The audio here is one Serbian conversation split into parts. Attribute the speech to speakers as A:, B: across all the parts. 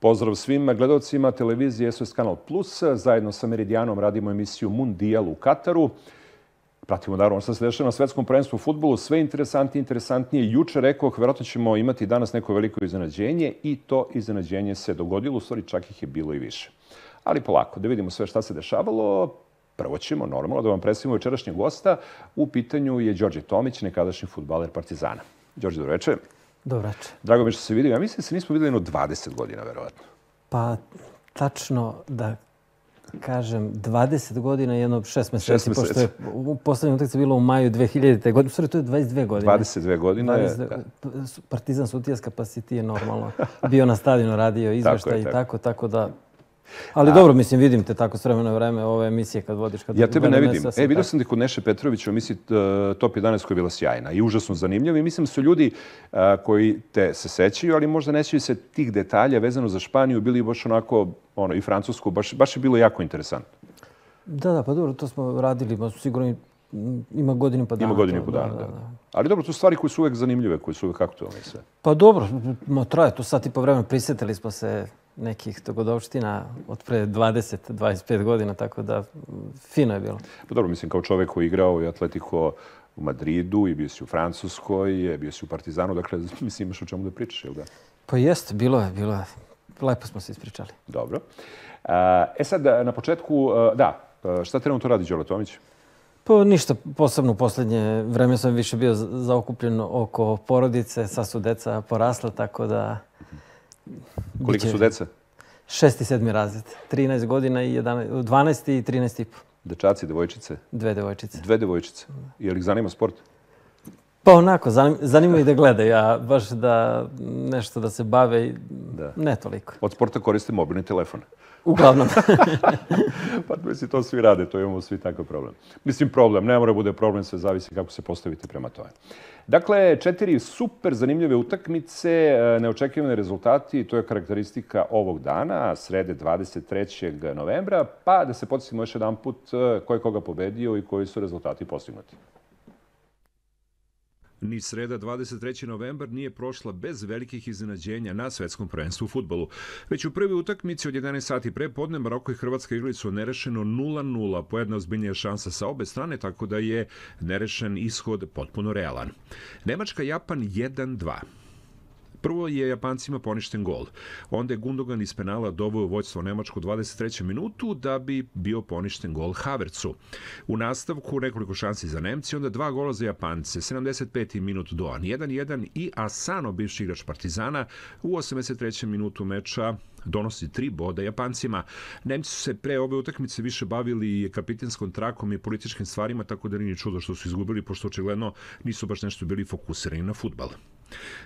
A: Pozdrav svim gledalcima televizije SOS Kanal Plus. Zajedno sa Meridijanom radimo emisiju Mundijal u Kataru. Pratimo naravno šta se dešava na svetskom prvenstvu u futbolu. Sve interesantnije, interesantnije. Juče rekao, verovatno ćemo imati danas neko veliko iznenađenje i to iznenađenje se dogodilo. U stvari čak ih je bilo i više. Ali polako, da vidimo sve šta se dešavalo. Prvo ćemo normalno da vam predstavimo večerašnjeg gosta. U pitanju je Đorđe Tomić, nekadašnji futbaler Partizana. Đorđe, dobro večer.
B: Dobro večer.
A: Drago mi što se vidim. Ja mislim da se nismo videli jedno 20 godina, verovatno.
B: Pa, tačno da kažem, 20 godina i jedno 6 meseci, pošto je u poslednjem utakci bilo u maju 2000. godine. Stvari, to je 22 godine.
A: 22 godine. 22,
B: da. Partizan Sutijeska, pa si ti je normalno bio na stadionu, radio izveštaj i tako, tako da Ali dobro, mislim, vidim te tako s vremena vreme ove emisije kad vodiš. Kad
A: ja tebe ne vidim. E, vidio sam ti kod Neše Petrovića u emisiji e, Top 11 koja je bila sjajna i užasno zanimljiva. I mislim da su ljudi uh, koji te se sećaju, ali možda nećaju se tih detalja vezano za Španiju, bili baš onako, ono, i Francusku, baš, baš je bilo jako interesantno.
B: Da, da, pa dobro, to smo radili, sigurno ima godinu pa dana.
A: Ima godinu pa dana, da, da. da. Ali dobro, to su stvari koje su uvek zanimljive, koje su uvek aktualne i sve.
B: Pa dobro, ma, traje to sad i po vremenu. Prisetili smo se nekih dogodovština od pre 20-25 godina, tako da fino je bilo.
A: Pa dobro, mislim, kao čovek koji je igrao i Atletico u Madridu i bio si u Francuskoj, bio si u Partizanu, dakle, mislim, imaš o čemu da pričaš, ili da?
B: Pa jeste, bilo je, bilo je. Lepo smo se ispričali.
A: Dobro. E sad, na početku, da, šta trenutno radi Đolo Tomić?
B: Pa ništa posebno u poslednje vreme sam više bio zaokupljen oko porodice, sa su deca porasla, tako da
A: Koliko su deca?
B: Šesti, sedmi razred. 13 godina i 11, 12 i 13 i po.
A: Dečaci, devojčice?
B: Dve devojčice.
A: Dve devojčice. Je li ih zanima sport?
B: Pa onako, zanima ih da gledaju, a baš da nešto da se bave, i da. ne toliko.
A: Od sporta koriste mobilni telefon.
B: Uglavnom.
A: pa mislim, to svi rade, to imamo svi takav problem. Mislim, problem, ne mora bude problem, sve zavisi kako se postavite prema tome. Dakle, četiri super zanimljive utakmice, e, neočekivane rezultati, to je karakteristika ovog dana, srede 23. novembra, pa da se podsjetimo još jedan put e, ko je koga pobedio i koji su rezultati postignuti. Ni sreda 23. novembar nije prošla bez velikih iznenađenja na svetskom prvenstvu u futbolu. Već u prvi utakmici od 11 sati pre podne Maroko i Hrvatska igrali su nerešeno 0-0, pojedna ozbiljnija šansa sa obe strane, tako da je nerešen ishod potpuno realan. Nemačka-Japan 1-2. Prvo je Japancima poništen gol. Onda je Gundogan iz penala doveo vođstvo Nemačku 23. minutu da bi bio poništen gol Havercu. U nastavku nekoliko šansi za Nemci, onda dva gola za Japance, 75. minut Doan 1-1 i Asano, bivši igrač Partizana, u 83. minutu meča donosi tri boda Japancima. Nemci su se pre ove utakmice više bavili kapitenskom trakom i političkim stvarima, tako da nije čudo što su izgubili, pošto očigledno nisu baš nešto bili fokusirani na futbal.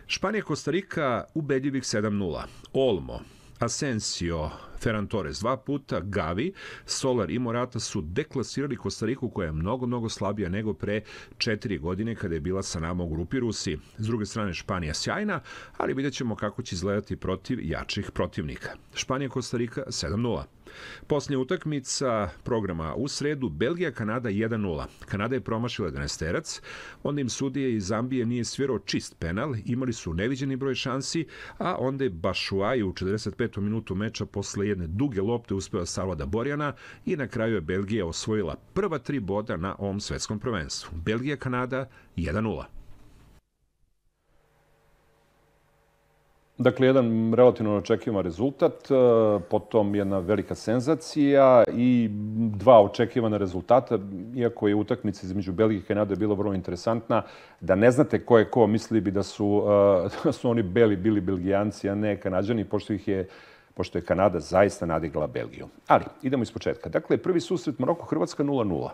A: Španija Kostarika ubedljivih 7-0. Olmo, Asensio, Ferran Torres dva puta, Gavi, Solar i Morata su deklasirali Kostariku koja je mnogo, mnogo slabija nego pre četiri godine kada je bila sa nama u grupi Rusi. S druge strane Španija sjajna, ali vidjet ćemo kako će izgledati protiv jačih protivnika. Španija Kostarika 7-0. Posljednja utakmica programa u sredu, Belgija-Kanada 1-0. Kanada je promašila 11 terac, onda im sudije iz Zambije nije svirao čist penal, imali su neviđeni broj šansi, a onda je Bašuaj u 45. minutu meča posle jedne duge lopte uspeo Salvada Borjana i na kraju je Belgija osvojila prva tri boda na ovom svetskom prvenstvu. Belgija-Kanada 1-0. Dakle, jedan relativno očekivan rezultat, e, potom jedna velika senzacija i dva očekivana rezultata, iako je utakmica između Belgije i Kanade bila vrlo interesantna, da ne znate ko je ko, mislili bi da su, e, da su oni beli bili belgijanci, a ne kanadžani, pošto ih je pošto je Kanada zaista nadigla Belgiju. Ali, idemo iz početka. Dakle, prvi susret Maroko-Hrvatska 0-0.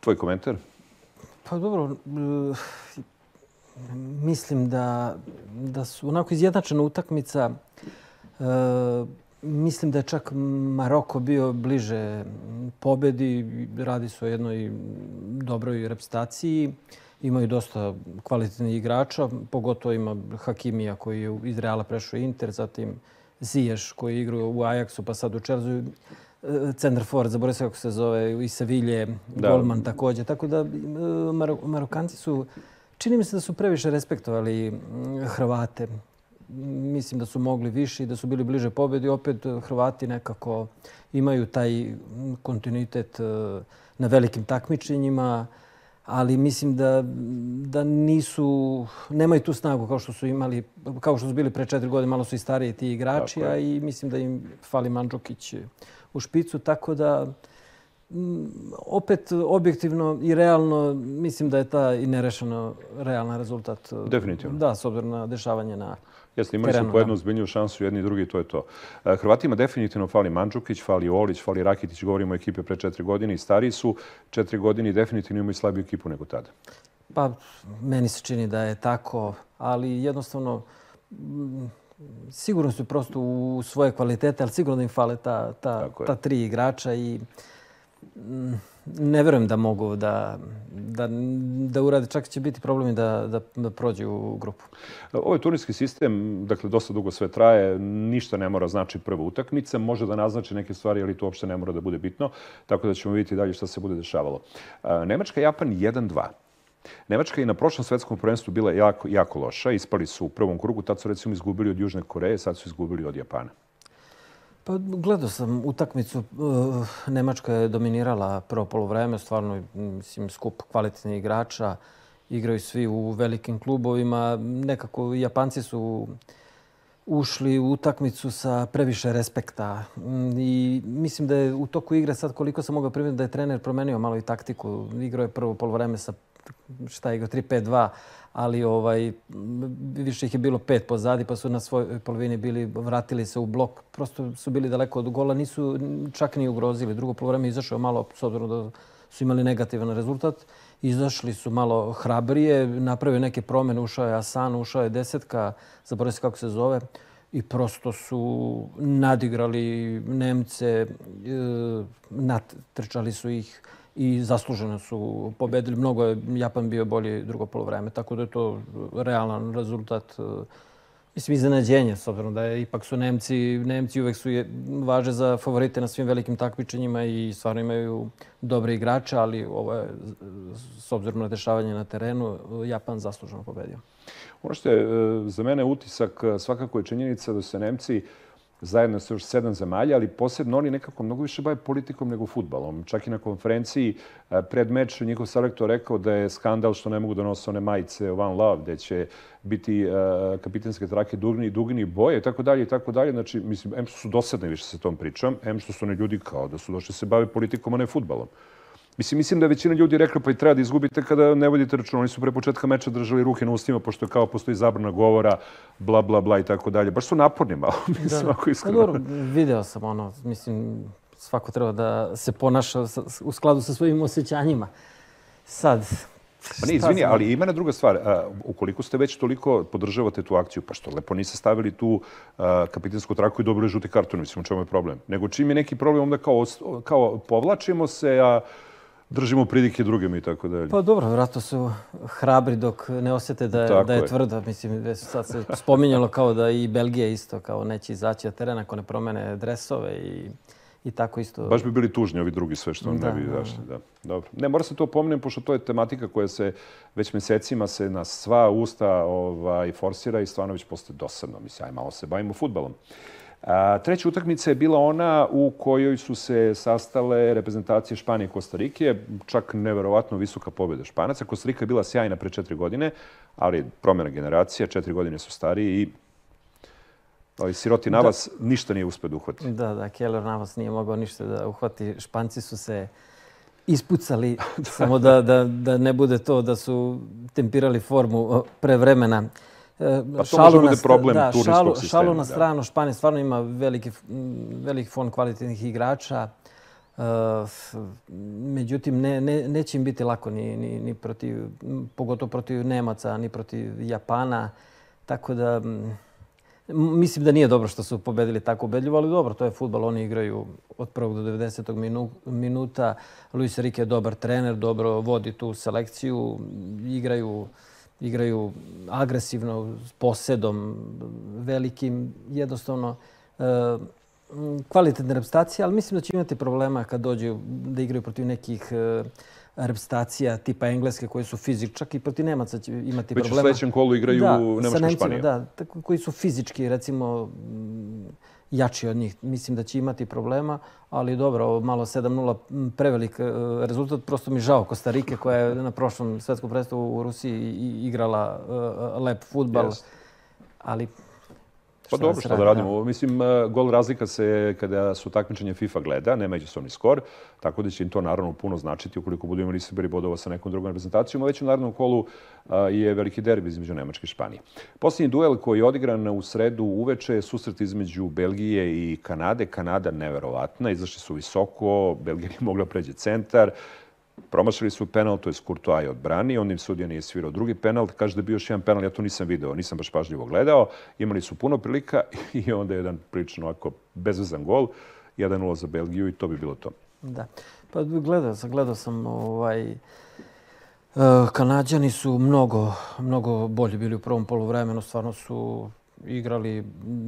A: Tvoj komentar?
B: Pa dobro, mislim da, da su onako izjednačena utakmica. E, mislim da je čak Maroko bio bliže pobedi. Radi se o jednoj dobroj reprezentaciji. Imaju dosta kvalitetnih igrača, pogotovo ima Hakimija koji je iz Reala prešao Inter, zatim Ziješ koji igra u Ajaxu pa sad u Chelsea. Centar Ford, zaboravim se kako se zove, i Sevilje, da. Golman takođe. Tako da e, Marokanci su Čini mi se da su previše respektovali Hrvate. mislim da su mogli više i da su bili bliže pobedi. Opet Hrvati nekako imaju taj kontinuitet na velikim takmičenjima ali mislim da, da nisu, nemaju tu snagu kao što su imali, kao što su bili pre četiri godine, malo su i stariji ti igrači, a i mislim da im fali Mandžukić u špicu, tako da opet objektivno i realno mislim da je ta i nerešeno realna rezultat.
A: Definitivno.
B: Da, s obzirom na dešavanje na
A: Jeste, imali su po jednu zbiljniju šansu, jedni i drugi, to je to. E, Hrvatima definitivno fali Mandžukić, fali Olić, fali Rakitić, govorimo o ekipe pre četiri godine i stariji su. Četiri godine i definitivno imaju slabiju ekipu nego tada.
B: Pa, meni se čini da je tako, ali jednostavno sigurno su prosto u svoje kvalitete, ali sigurno im fale ta, ta, ta tri igrača i ne verujem da mogu da, da, da urade. Čak će biti problemi da, da, da prođe u grupu.
A: Ovaj turnirski sistem, dakle, dosta dugo sve traje, ništa ne mora znači prva utakmica, može da naznači neke stvari, ali to uopšte ne mora da bude bitno, tako da ćemo vidjeti dalje šta se bude dešavalo. Nemačka-Japan 1-2. Nemačka je na prošlom svetskom prvenstvu bila jako, jako loša. Ispali su u prvom krugu, tad su recimo izgubili od Južne Koreje, sad su izgubili od Japana.
B: Pa gledao sam utakmicu. Eh, Nemačka je dominirala prvo polovreme, stvarno mislim, skup kvalitetnih igrača. Igraju svi u velikim klubovima. Nekako Japanci su ušli u utakmicu sa previše respekta. Mm, I mislim da je u toku igre sad koliko sam mogao primiti da je trener promenio malo i taktiku. Igrao je prvo polovreme sa šta je igrao 3-5-2, ali ovaj, više ih je bilo pet pozadi, pa su na svojoj polovini bili, vratili se u blok. Prosto su bili daleko od gola, nisu čak ni ugrozili. Drugo polovreme izašao malo, s obzirom da su imali negativan rezultat. Izašli su malo hrabrije, napravio neke promene, ušao je Asan, ušao je desetka, zaboravio se kako se zove. I prosto su nadigrali Nemce, e, natrčali su ih i zasluženo su pobedili. Mnogo je Japan bio bolji drugo polovreme, tako da je to realan rezultat. E, mislim, iznenađenje, s obzirom da je, ipak su Nemci, Nemci uvek su je, važe za favorite na svim velikim takmičenjima i stvarno imaju dobre igrače, ali ovo je, s obzirom na dešavanje na terenu, Japan zasluženo pobedio.
A: Ono što je e, za mene utisak, svakako je činjenica da se Nemci zajedno sa još sedam zemalja, ali posebno oni nekako mnogo više bave politikom nego futbalom. Čak i na konferenciji e, pred meč njihov selektor rekao da je skandal što ne mogu da nose one majice One Love, gde će biti e, kapitenske trake dugni, dugni boje i tako dalje i tako dalje. Znači, mislim, em što su dosadni više sa tom pričom, em što su oni ljudi kao da su došli se bave politikom, a ne futbalom. Mislim, mislim da je većina ljudi rekla pa i treba da izgubite kada ne vodite račun. Oni su pre početka meča držali ruke na ustima, pošto je kao postoji zabrana govora, bla, bla, bla i tako dalje. Baš su naporni malo, mislim, da. ako iskreno.
B: Pa dobro, video sam ono, mislim, svako treba da se ponaša u skladu sa svojim osjećanjima. Sad,
A: Pa ne, izvini, ali ima na druga stvar. ukoliko ste već toliko podržavate tu akciju, pa što lepo niste stavili tu kapitensku traku i dobili žuti karton, mislim, u čemu je problem? Nego čim je neki problem, onda kao, kao povlačimo se, a držimo pridike drugim i tako dalje.
B: Pa dobro, vratno su hrabri dok ne osjete da je, da je, je. tvrda. Mislim, sad se spominjalo kao da i Belgija isto kao neće izaći na teren ako ne promene dresove i, i tako isto.
A: Baš bi bili tužni ovi drugi sve što da, ne bi izašli. Da. Dobro. Ne, mora se to pomenem, pošto to je tematika koja se već mesecima se na sva usta ovaj, forsira i stvarno već postoje dosadno. Mislim, aj malo se bavimo futbalom. A, treća utakmica je bila ona u kojoj su se sastale reprezentacije Španije i Kostarike. Čak neverovatno visoka pobjeda Španaca. Kostarika je bila sjajna pre četiri godine, ali promjena generacija, četiri godine su stariji i ovaj siroti Navas da. ništa nije uspio da uhvati.
B: Da, da, Keller Navas nije mogao ništa da uhvati. Španci su se ispucali, samo da, da, da ne bude to da su tempirali formu pre vremena.
A: E, pa to šalu može bude problem da,
B: šalu, sistema. Šalu na stranu, Španija stvarno ima veliki, veliki fond kvalitetnih igrača. Uh, međutim, ne, ne, neće im biti lako ni, ni, ni protiv, pogotovo protiv Nemaca, ni protiv Japana. Tako da, mislim da nije dobro što su pobedili tako ubedljivo, ali dobro, to je futbal. Oni igraju od prvog do 90. Minu, minuta. Luis Enrique je dobar trener, dobro vodi tu selekciju. Igraju igraju agresivno, s posedom velikim, jednostavno e, kvalitetne repstacije, ali mislim da će imati problema kad dođu da igraju protiv nekih e, reprezentacija tipa Engleske koje su fizički, čak i proti Nemaca će imati
A: Već u
B: problema.
A: sledećem kolu igraju
B: da,
A: Nemačka Španija.
B: Da, tako, koji su fizički, recimo, mm, jači od njih. Mislim da će imati problema, ali dobro, ovo malo 7-0 m, prevelik e, rezultat. Prosto mi žao Kostarike koja je na prošlom svetskom predstavu u Rusiji igrala e, lep futbal.
A: Jest.
B: Ali
A: Pa
B: šta
A: dobro, šta da
B: radi,
A: radimo. Mislim, e, gol razlika se kada su takmičenje FIFA gleda, ne međusobni skor, tako da će im to naravno puno značiti ukoliko budu imali Sibiri bodova sa nekom drugom reprezentacijom. A već u narednom kolu a, je veliki derbi između Nemačke i Španije. Posljednji duel koji je odigran u sredu uveče je susret između Belgije i Kanade. Kanada neverovatna, izašli su visoko, Belgija nije mogla pređe centar, Promašili su penal, to je Courtois je odbrani, on im sudija nije svirao drugi penal, kaže da je bio još jedan penal, ja to nisam video, nisam baš pažljivo gledao, imali su puno prilika i onda je jedan prilično ovako bezvezan gol, 1-0 za Belgiju i to bi bilo to.
B: Da. Pa gledao sam, gledao sam ovaj... e, Kanadjani su mnogo, mnogo bolji bili u prvom poluvremenu. Stvarno su igrali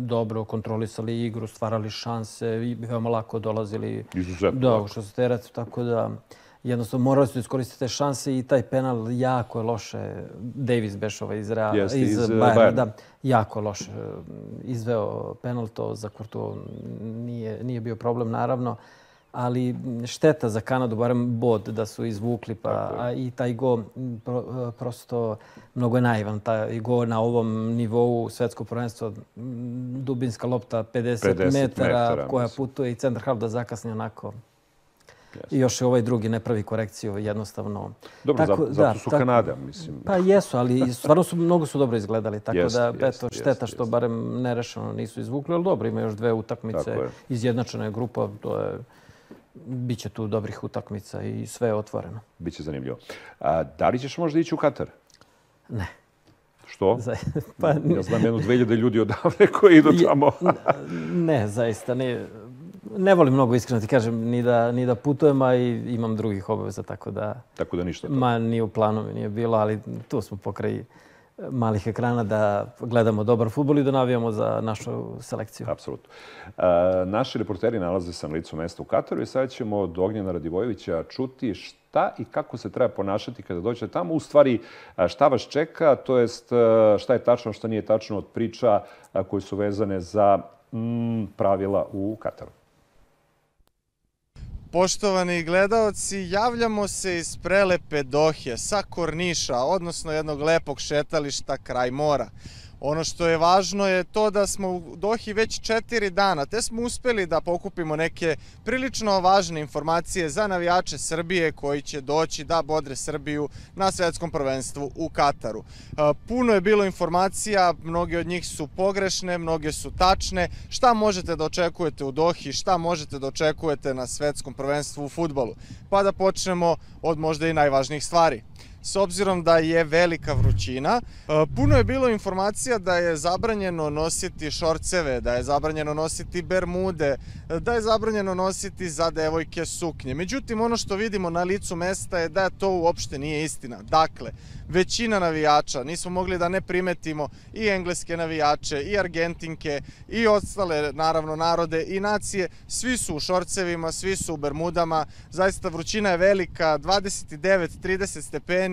B: dobro, kontrolisali igru, stvarali šanse i veoma lako dolazili
A: Izuzetno. lako.
B: u šesterac, tako da jednostavno morali su iskoristiti te šanse i taj penal jako je loše. Davis beš ovaj iz, Reala,
A: Jeste,
B: iz,
A: iz, eh,
B: Bayerna,
A: Bayerna.
B: da, jako loše e, izveo penal, to za Kurtu nije, nije bio problem naravno. Ali šteta za Kanadu, barem bod da su izvukli, pa a i taj go pro, e, prosto mnogo je naivan. Taj go na ovom nivou svetskog prvenstva, dubinska lopta 50,
A: 50
B: metara,
A: metara,
B: koja
A: mislim.
B: putuje i centar half da zakasni onako. I još je ovaj drugi ne pravi korekciju, jednostavno.
A: Dobro,
B: Tako,
A: zato, zato
B: da,
A: su
B: tako-
A: Kanada, mislim.
B: Pa jesu, ali stvarno su, mnogo su dobro izgledali. Tako
A: Jeste,
B: da,
A: jeste,
B: eto, šteta što barem nerešeno nisu izvukli, ali dobro, ima još dve utakmice. Izjednačena je grupa, to je... Biće tu dobrih utakmica i sve je otvoreno.
A: Biće zanimljivo. A, da li ćeš možda ići u Katar?
B: Ne.
A: Što?
B: Pa,
A: Ja znam jedno 2000 ljudi odavde koji idu tamo.
B: ne, zaista. Ne, ne volim mnogo iskreno ti kažem ni da, ni da putujem, a i imam drugih obaveza, tako da
A: Tako da ništa. To.
B: ma ni u planu mi nije bilo, ali tu smo pokraj malih ekrana da gledamo dobar futbol i da navijamo za našu selekciju.
A: Apsolutno. A, naši reporteri nalaze se na licu mesta u Kataru i sada ćemo od Ognjena Radivojevića čuti šta i kako se treba ponašati kada dođete tamo. U stvari, a, šta vas čeka, to jest šta je tačno, šta nije tačno od priča koje su vezane za mm, pravila u Kataru.
C: Poštovani gledaoci, javljamo se iz prelepe Dohe sa Korniša, odnosno jednog lepog šetališta kraj mora. Ono što je važno je to da smo u Dohi već četiri dana, te smo uspeli da pokupimo neke prilično važne informacije za navijače Srbije koji će doći da bodre Srbiju na svetskom prvenstvu u Kataru. E, Puno je bilo informacija, mnoge od njih su pogrešne, mnoge su tačne. Šta možete da očekujete u Dohi, šta možete da očekujete na svetskom prvenstvu u futbolu? Pa da počnemo od možda i najvažnijih stvari s obzirom da je velika vrućina. E, Puno je bilo informacija da je zabranjeno nositi šorceve, da je zabranjeno nositi bermude, da je zabranjeno nositi za devojke suknje. Međutim, ono što vidimo na licu mesta je da to uopšte nije istina. Dakle, većina navijača, nismo mogli da ne primetimo i engleske navijače, i argentinke, i ostale, naravno, narode i nacije, svi su u šorcevima, svi su u bermudama, zaista vrućina je velika, 29-30 stepeni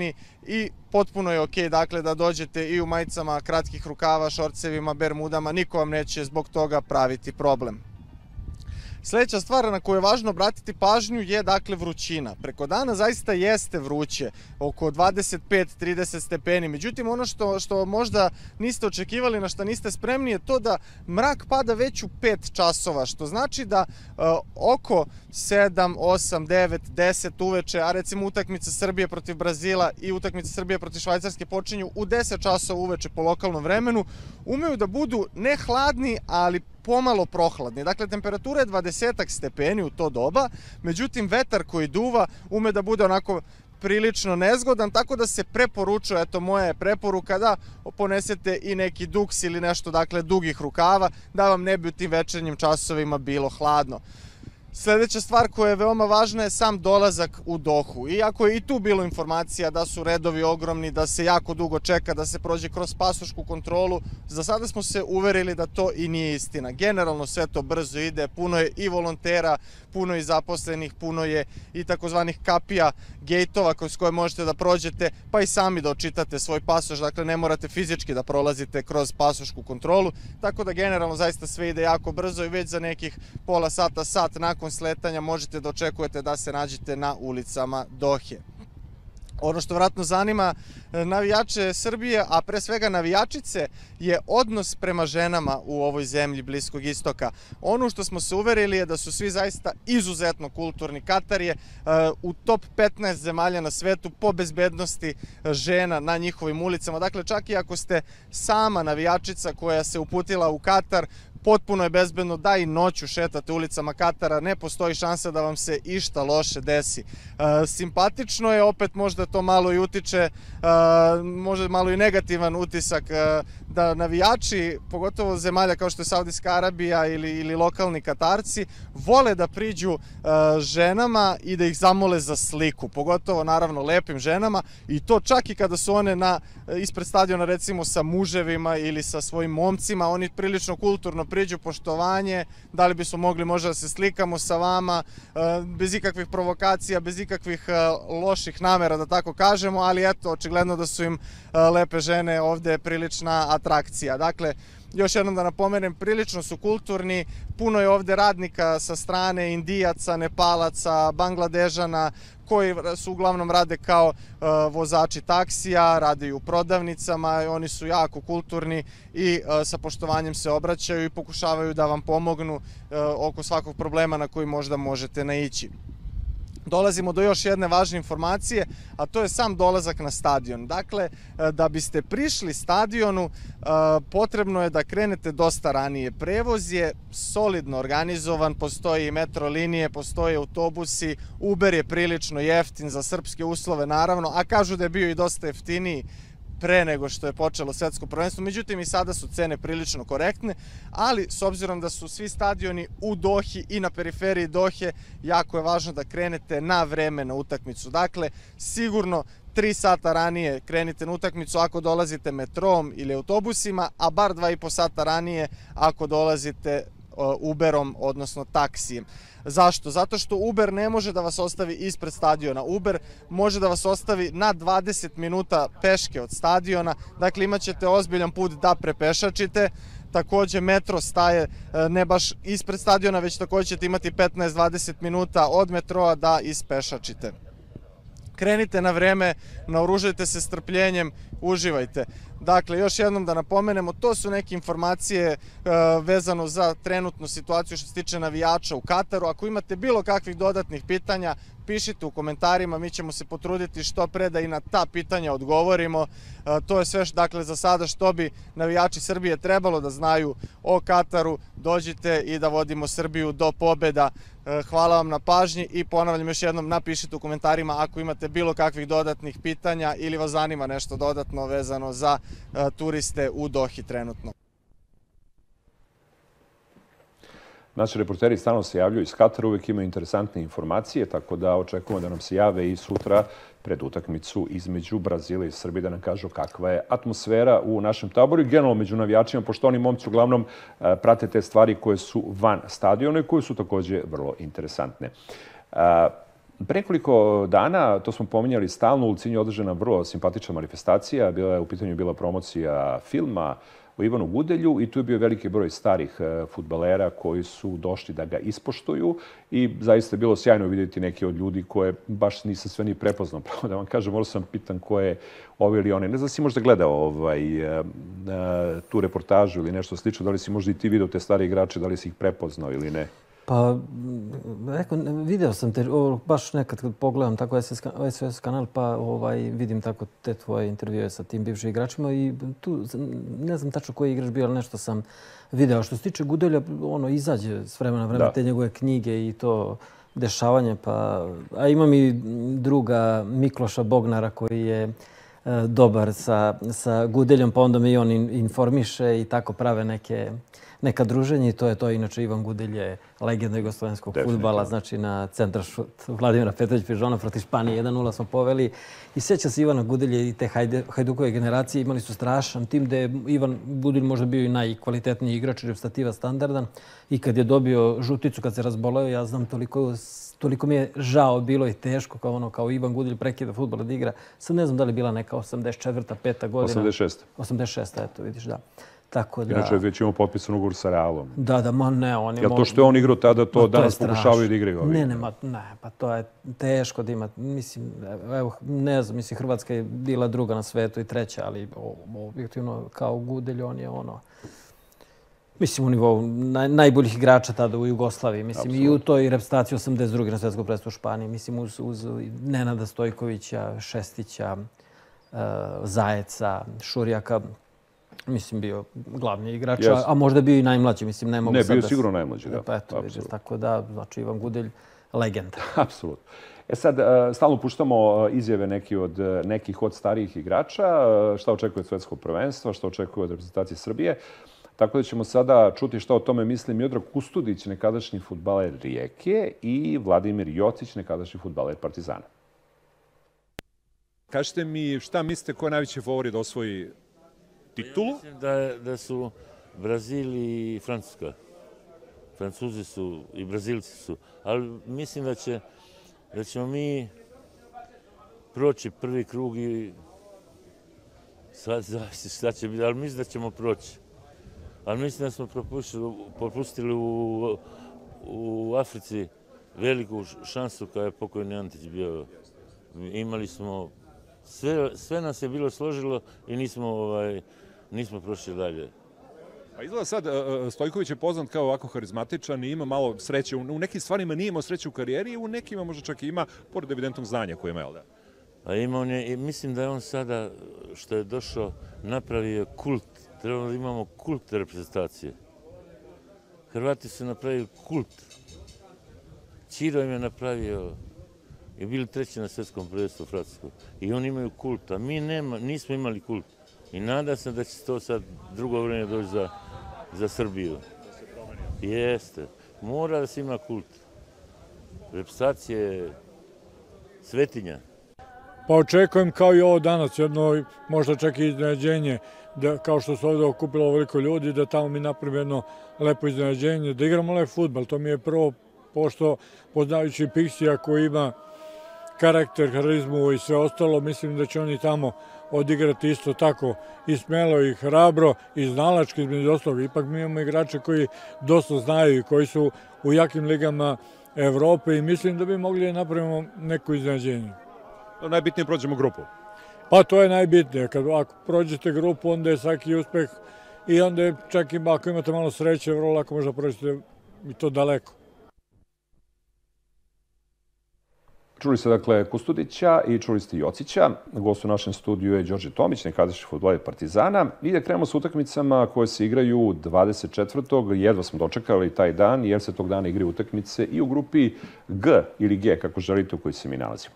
C: i potpuno je okej, dakle, da dođete i u majicama kratkih rukava, šorcevima, bermudama, niko vam neće zbog toga praviti problem. Sledeća stvar na koju je važno obratiti pažnju je dakle vrućina. Preko dana zaista jeste vruće, oko 25-30 stepeni. Međutim, ono što, što možda niste očekivali, na što niste spremni je to da mrak pada već u 5 časova, što znači da e, oko 7, 8, 9, 10 uveče, a recimo utakmica Srbije protiv Brazila i utakmica Srbije protiv Švajcarske počinju u 10 časova uveče po lokalnom vremenu, umeju da budu ne hladni, ali pomalo prohladni. Dakle, temperatura je 20 stepeni u to doba, međutim, vetar koji duva ume da bude onako prilično nezgodan, tako da se preporučuje, eto moja je preporuka da ponesete i neki duks ili nešto, dakle, dugih rukava, da vam ne bi u tim večernjim časovima bilo hladno. Sledeća stvar koja je veoma važna je sam dolazak u Dohu. Iako je i tu bilo informacija da su redovi ogromni, da se jako dugo čeka, da se prođe kroz pasošku kontrolu, za sada smo se uverili da to i nije istina. Generalno sve to brzo ide, puno je i volontera, puno je zaposlenih, puno je i takozvanih kapija, gejtova kroz koje možete da prođete, pa i sami da očitate svoj pasoš, dakle ne morate fizički da prolazite kroz pasošku kontrolu, tako da generalno zaista sve ide jako brzo i već za nekih pola sata, sat nakon sletanja možete da očekujete da se nađete na ulicama Dohe. Ono što vratno zanima e, navijače Srbije, a pre svega navijačice, je odnos prema ženama u ovoj zemlji Bliskog istoka. Ono što smo se uverili je da su svi zaista izuzetno kulturni. Katar je e, u top 15 zemalja na svetu po bezbednosti žena na njihovim ulicama. Dakle, čak i ako ste sama navijačica koja se uputila u Katar, potpuno je bezbedno da i noću šetate ulicama Katara, ne postoji šansa da vam se išta loše desi. E, simpatično je, opet možda to malo i utiče, e, možda malo i negativan utisak e, da navijači, pogotovo zemalja kao što je Saudijska Arabija ili, ili lokalni Katarci, vole da priđu ženama i da ih zamole za sliku, pogotovo naravno lepim ženama i to čak i kada su one na, ispred stadiona recimo sa muževima ili sa svojim momcima, oni prilično kulturno priđu poštovanje, da li bismo mogli možda da se slikamo sa vama, uh, bez ikakvih provokacija, bez ikakvih uh, loših namera da tako kažemo, ali eto, očigledno da su im lepe žene ovde prilična atrakcija. Dakle, još jednom da napomenem, prilično su kulturni, puno je ovde radnika sa strane Indijaca, Nepalaca, Bangladežana, koji su uglavnom rade kao uh, vozači taksija, rade i u prodavnicama, oni su jako kulturni i uh, sa poštovanjem se obraćaju i pokušavaju da vam pomognu uh, oko svakog problema na koji možda možete naići dolazimo do još jedne važne informacije, a to je sam dolazak na stadion. Dakle, e, da biste prišli stadionu, e, potrebno je da krenete dosta ranije. Prevoz je solidno organizovan, postoji metro linije, postoje autobusi, Uber je prilično jeftin za srpske uslove, naravno, a kažu da je bio i dosta jeftiniji pre nego što je počelo svetsko prvenstvo. Međutim, i sada su cene prilično korektne, ali s obzirom da su svi stadioni u Dohi i na periferiji Dohe, jako je važno da krenete na vreme na utakmicu. Dakle, sigurno 3 sata ranije krenite na utakmicu ako dolazite metrom ili autobusima, a bar 2,5 sata ranije ako dolazite Uberom, odnosno taksijem. Zašto? Zato što Uber ne može da vas ostavi ispred stadiona. Uber može da vas ostavi na 20 minuta peške od stadiona. Dakle, imaćete ozbiljan put da prepešačite. Takođe, metro staje e, ne baš ispred stadiona, već takođe ćete imati 15-20 minuta od metroa da ispešačite krenite na vreme, naoružajte se strpljenjem, uživajte. Dakle, još jednom da napomenemo, to su neke informacije e, vezano za trenutnu situaciju što se tiče navijača u Kataru. Ako imate bilo kakvih dodatnih pitanja, pišite u komentarima, mi ćemo se potruditi što pre da i na ta pitanja odgovorimo. E, to je sve dakle za sada što bi navijači Srbije trebalo da znaju o Kataru. Dođite i da vodimo Srbiju do pobeda. E, hvala vam na pažnji i ponavljam još jednom napišite u komentarima ako imate bilo kakvih dodatnih pitanja ili vas zanima nešto dodatno vezano za e, turiste u Dohi trenutno.
A: Naši reporteri stalno se javljaju iz Katara, uvek imaju interesantne informacije, tako da očekujemo da nam se jave i sutra pred utakmicu između Brazila i Srbije da nam kažu kakva je atmosfera u našem taboru i generalno među navijačima, pošto oni momci uglavnom e, prate te stvari koje su van stadiona i koje su takođe vrlo interesantne. E, pre nekoliko dana, to smo pominjali stalno, u Ulcinju održana vrlo simpatična manifestacija. Bila je u pitanju bila promocija filma u Ivanu Gudelju i tu je bio veliki broj starih e, futbalera koji su došli da ga ispoštuju i zaista je bilo sjajno vidjeti neke od ljudi koje baš nisam sve ni prepoznao. Pravo da vam kažem, morao sam pitan ko je ovi ili oni. Ne znam da si možda gledao ovaj, e, e, tu reportažu ili nešto slično, da li si možda i ti video te stare igrače, da li si ih prepoznao ili ne?
B: Pa, rekao, video sam te, o, baš nekad kad pogledam tako SOS, kanal, pa ovaj, vidim tako te tvoje intervjue sa tim bivšim igračima i tu, ne znam tačno koji igrač bio, ali nešto sam video. Što se tiče Gudelja, ono, izađe s vremena vremena da. te njegove knjige i to dešavanje, pa... A imam i druga Mikloša Bognara koji je dobar sa, sa Gudeljom, pa onda me i on informiše i tako prave neke neka druženja i to je to. Inače, Ivan Gudelj je legenda jugoslovenskog futbala, znači na centar šut Vladimira Petrović Pižona protiv Španije 1-0 smo poveli. I seća se Ivana Gudelje i te Hajdukove generacije. Imali su strašan tim da je Ivan Gudelj možda bio i najkvalitetniji igrač jer je stativa standardan. I kad je dobio žuticu, kad se razboleo, ja znam toliko toliko mi je žao bilo i teško kao ono kao Ivan Gudelj prekida fudbala da igra. Sad ne znam da li bila neka 84. 5. godina.
A: 86.
B: 86. eto vidiš da. Tako da...
A: Inače, već imamo potpisan ugovor sa Realom.
B: Da, da, ma ne, oni...
A: Jel to što je on igrao tada, to ma, danas to pokušavaju da igraju?
B: Ne, ne, ma, ne, pa to je teško da ima. Mislim, evo, ne znam, mislim, Hrvatska je bila druga na svetu i treća, ali objektivno kao Gudelj, on je ono... Mislim, u nivou naj, najboljih igrača tada u Jugoslaviji. Mislim, Absolut. i u toj reprezentaciji 82. na svetskom predstavu u Španiji. Mislim, uz, uz Nenada Stojkovića, Šestića, uh, Zajeca, Šurjaka mislim, bio glavni igrač, yes. a možda bio i najmlađi, mislim, ne mogu
A: ne,
B: sad
A: bio da... sigurno najmlađi, da.
B: Pa eto, vidiš, tako da, znači, Ivan Gudelj, legenda.
A: Apsolutno. E sad, e, stalno puštamo e, izjave neki od, e, nekih od starijih igrača, šta očekuje od svetskog prvenstva, šta očekuje od reprezentacije Srbije. Tako da ćemo sada čuti šta o tome misli Miodrag Kustudić, nekadašnji futbaler Rijeke i Vladimir Jocić, nekadašnji futbaler Partizana. Kažite mi šta mislite ko je najveći favorit da osvoji titulu? Ja
D: mislim da, da su Brazil i Francuska. Francuzi su i Brazilci su. Ali mislim da, će, da ćemo mi proći prvi krug i sad zavisi šta će biti, ali mislim da ćemo proći. Ali mislim da smo propustili, propustili u, u Africi veliku šansu kada je pokojni Antić bio. Imali smo, sve, sve nas je bilo složilo i nismo ovaj, nismo prošli dalje.
A: Pa izgleda sad, e, e, Stojković je poznat kao ovako harizmatičan i ima malo sreće. U nekim stvarima nije imao sreće u karijeri, u nekima možda čak i ima, pored evidentnog znanja koje ima, jel da?
D: Pa ima on je, mislim da je on sada, što je došao, napravio kult. Trebamo da imamo kult reprezentacije. Hrvati su napravili kult. Čiro im je napravio i bili treći na svetskom prvenstvu u Francusku. I oni imaju kult, a mi nema, nismo imali kult. I nada se da će to sad drugo vreme doći za, za Srbiju. Jeste. Mora da se ima kult. Repstacija je svetinja.
E: Pa očekujem kao i ovo danas, jedno možda čak i iznenađenje, da, kao što se ovde okupilo veliko ljudi, da tamo mi napravimo jedno lepo iznenađenje, da igramo lep futbal. To mi je prvo, pošto poznajući Pixija koji ima karakter, harizmu i sve ostalo, mislim da će oni tamo odigrati isto tako i smelo i hrabro i znalački između ostalog. Ipak mi imamo igrače koji dosta znaju i koji su u jakim ligama Evrope i mislim da bi mogli da napravimo neko iznenađenje.
A: Najbitnije prođemo grupu.
E: Pa to je najbitnije. Kad ako prođete grupu, onda je svaki uspeh i onda je čak i ako imate malo sreće, vrlo lako možda prođete i to daleko.
A: Čuli ste dakle Kustudića i čuli ste Jocića. Gost u našem studiju je Đorđe Tomić, nekadašnji futboler Partizana. I da krenemo sa utakmicama koje se igraju 24. Jedva smo dočekali taj dan, jer se tog dana igraju utakmice i u grupi G ili G, kako želite, u kojoj se mi nalazimo.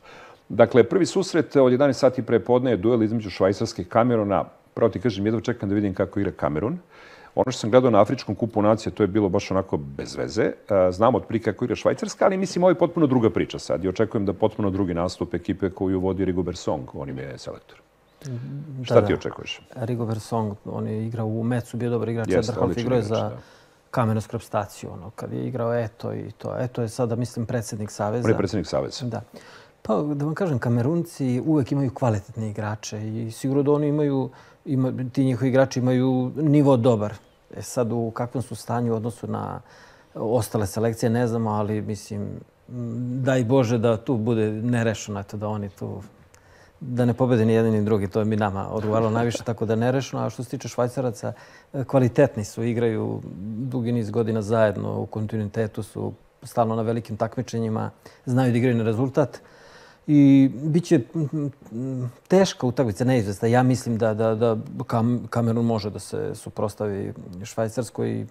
A: Dakle, prvi susret od 11 sati pre podne je duel između Švajcarske i Kamerona. Pravo ti kažem, jedva čekam da vidim kako igra Kamerun. Ono što sam gledao na Afričkom kupu nacija, to je bilo baš onako bez veze. E, znamo od prika kako igra Švajcarska, ali mislim ovo je potpuno druga priča sad i očekujem da potpuno drugi nastup ekipe koju vodi Rigobert Song, on im je selektor. Da, Šta ti da. očekuješ?
B: Rigobert Song, on je igrao u Mecu, bio dobar igrač, Jeste, centar half igrao je za da. kamenu skrapstaciju, ono, kad je igrao Eto i to. Eto je sada, mislim, predsednik Saveza.
A: Pre predsednik Saveza.
B: Da. Pa, da vam kažem, Kamerunci uvek imaju kvalitetne igrače i sigurno da oni imaju, ima, ti njihovi igrači imaju nivo dobar. E sad, u kakvom su stanju u odnosu na ostale selekcije, ne znamo, ali mislim, daj Bože da tu bude nerešeno, eto, da oni tu da ne pobede ni jedan ni drugi, to je mi nama odgovaralo najviše, tako da nerešeno. A što se tiče švajcaraca, kvalitetni su, igraju dugi niz godina zajedno, u kontinuitetu su stalno na velikim takmičenjima, znaju da igraju na rezultat. I bit će teška utakmica, neizvesta. Ja mislim da, da, da Kamerun može da se suprostavi Švajcarskoj i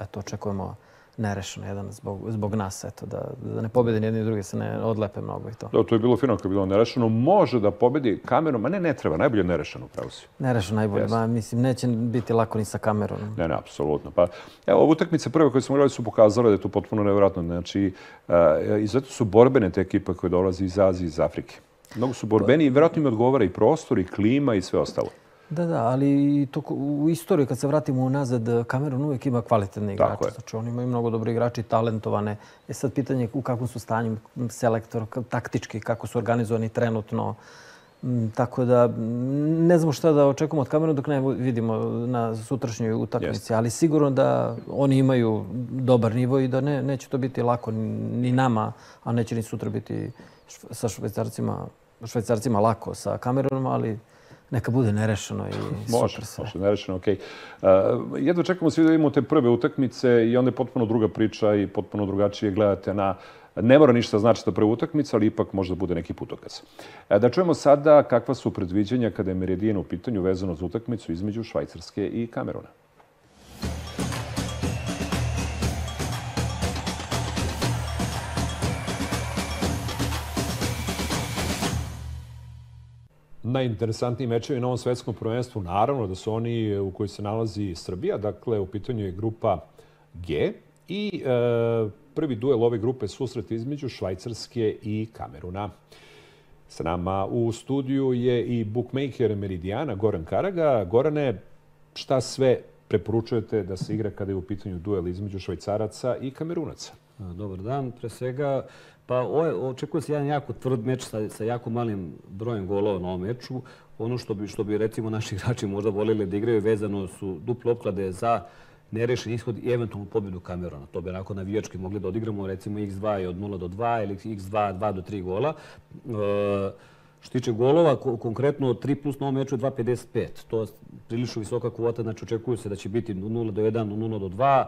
B: eto, očekujemo nerešeno jedan zbog, zbog nas, eto, da, da ne pobede ni jedni i drugi, se ne odlepe mnogo i to.
A: Da, to je bilo fino kad je bilo nerešeno. Može da pobedi kamerom, a ne, ne treba, najbolje nerešeno, pravo si.
B: Nerešeno najbolje, ba, mislim, neće biti lako ni sa kamerom.
A: Ne, ne, apsolutno. Pa, evo, ove utakmice prve koje smo gledali su pokazale da je to potpuno nevjerojatno. Znači, uh, izuzetno su borbene te ekipe koje dolaze iz Azije, iz Afrike. Mnogo su borbeni i vjerojatno im odgovara i prostor, i klima i sve ostalo.
B: Da, da, ali to, u istoriji kad se vratimo unazad, Kamerun uvijek ima kvalitetne
A: Tako
B: igrače.
A: je.
B: Znači oni imaju mnogo dobri igrači, talentovane. E sad pitanje je u kakvom su stanju selektor, taktički, kako su organizovani trenutno. Tako da ne znamo šta da očekujemo od Kameruna dok ne vidimo na sutrašnjoj utakmici.
A: Jeste.
B: Ali sigurno da oni imaju dobar nivo i da ne, neće to biti lako ni nama, a neće ni sutra biti sa švajcarcima, švajcarcima lako sa Kamerunom, ali neka bude nerešeno i
A: Može,
B: super sve.
A: može, nerešeno, okej. Uh, jedva čekamo svi da vidimo te prve utakmice i onda je potpuno druga priča i potpuno drugačije gledate na Ne mora ništa znači da prva utakmica, ali ipak možda bude neki putokaz. E, Da čujemo sada kakva su predviđanja kada je Meridijan u pitanju vezano za utakmicu između Švajcarske i Kameruna. Najinteresantniji mečevi na ovom svetskom prvenstvu, naravno da su oni u kojoj se nalazi Srbija, dakle u pitanju je grupa G i e, prvi duel ove grupe susret između Švajcarske i Kameruna. Sa nama u studiju je i bookmaker Meridijana, Goran Karaga. Gorane, šta sve preporučujete da se igra kada je u pitanju duel između Švajcaraca i Kamerunaca?
F: Dobar dan. Pre svega, pa ovo je- očekuje se jedan jako tvrd meč sa, sa jako malim brojem golova na ovom meču. Ono što bi, što bi recimo naši igrači možda volili da igraju vezano su duple opklade za nerešen ishod i eventualnu pobjedu Kamerona. To bi onako navijački mogli da odigramo, recimo x2 je od 0 do 2 ili x2 2 do 3 gola. E, što tiče golova, ko- konkretno 3 plus na ovom meču je 2,55. To je prilično visoka kvota, znači očekuje se da će biti 0 do 1, 0 do 2.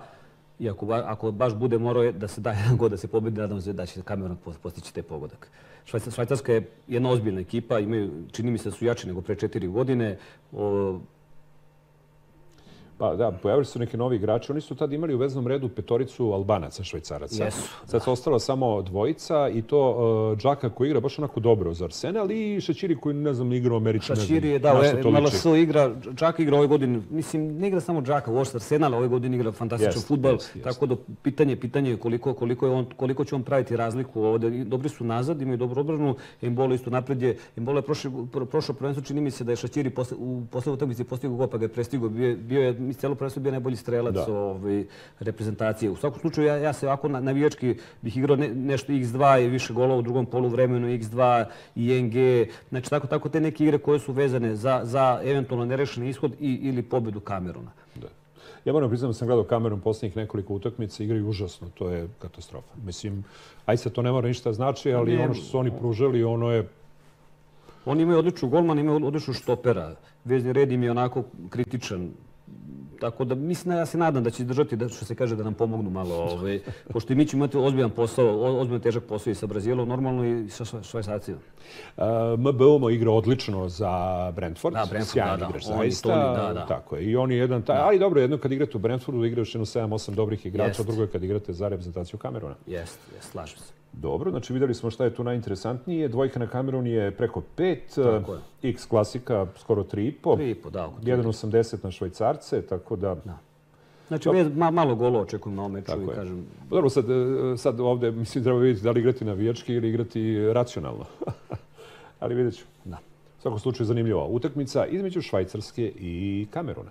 F: I ako, ba- ako baš bude morao da se da jedan god da se pobedi, nadam se da će Cameron pos- postići te pogodak. Švajca- Švajcarska je jedna ozbiljna ekipa, imaju, čini mi se da su jači nego pre četiri godine. O,
A: Pa da, pojavili su neki novi igrači. Oni su tad imali u veznom redu petoricu Albanaca, švajcaraca.
F: Jesu,
A: Sad su ostala samo dvojica i to uh, Džaka koji igra baš onako dobro za Arsenal i Šećiri koji, ne znam, igra u znam
F: Šaširi je malo
A: liči.
F: se igra, Džaka igra ove godine, mislim, ne igra samo Džaka, uopšte Arsenal ove godine igra fantastičan
A: Jest,
F: futbal,
A: jest, jest.
F: tako da pitanje, pitanje je koliko, koliko, je on, koliko će on praviti razliku ovde. Dobri su nazad, imaju dobru obranu, Embolo isto napred je, Embolo je prošle, pro- prošlo prvenstvo, čini mi se da je Šačiri posle, u poslednoj utakmici postigao gol, pa ga je prestigao, bio, bio je, mislim, cijelo prvenstvo bio najbolji strelac
A: Da.
F: ovaj, reprezentacije. U svakom slučaju, ja, ja se ovako na, navijački bih igrao ne, nešto x2 i više golova u drugom polu vremenu, x2 i NG. Znači, tako, tako te neke igre koje su vezane za, za eventualno nerešeni ishod i, ili pobedu Kameruna.
A: Da. Ja moram priznam da sam gledao kamerom posljednjih nekoliko utakmica, igraju užasno, to je katastrofa. Mislim, aj se to ne mora ništa znači, ali
F: Ne.
A: ono što su oni pružali, ono je
F: Oni imaju odličnu golmana, imaju odličnu štopera. Vezni red im je onako kritičan. Tako da mislim, ja se nadam da će izdržati, da, što se kaže, da nam pomognu malo. Ovaj, pošto i mi ćemo imati ozbiljan posao, ozbiljan težak posao i sa Brazilom, normalno i sa šva- švajcarcima.
A: Uh, MBOMO igra odlično za Brentford.
F: Da, Brentford,
A: Sjajan
F: da, da.
A: igrač, zaista.
F: Toni, da, da.
A: Tako je. I on je jedan taj, ali dobro, jedno kad igrate u Brentfordu, igraš jedno 7-8 dobrih igrača,
F: Jest.
A: drugo je kad igrate za reprezentaciju Kameruna.
F: Jest, jest, slažem se.
A: Dobro, znači vidjeli smo šta je tu najinteresantnije. Dvojka na Kamerun je preko 5,
F: Tako je.
A: X klasika skoro 3,5.
F: Tri i po, da, oko tri.
A: 1,80 na švajcarce, tako da...
F: Znači, vez, ma, malo golo očekujem na ovom meču
A: Tako
F: i kažem,
A: Dobro, sad, e, sad ovdje mislim treba vidjeti da li igrati navijački ili igrati racionalno. Ali vidjet ću.
F: Da.
A: U svakom slučaju zanimljiva utakmica između Švajcarske i Kameruna.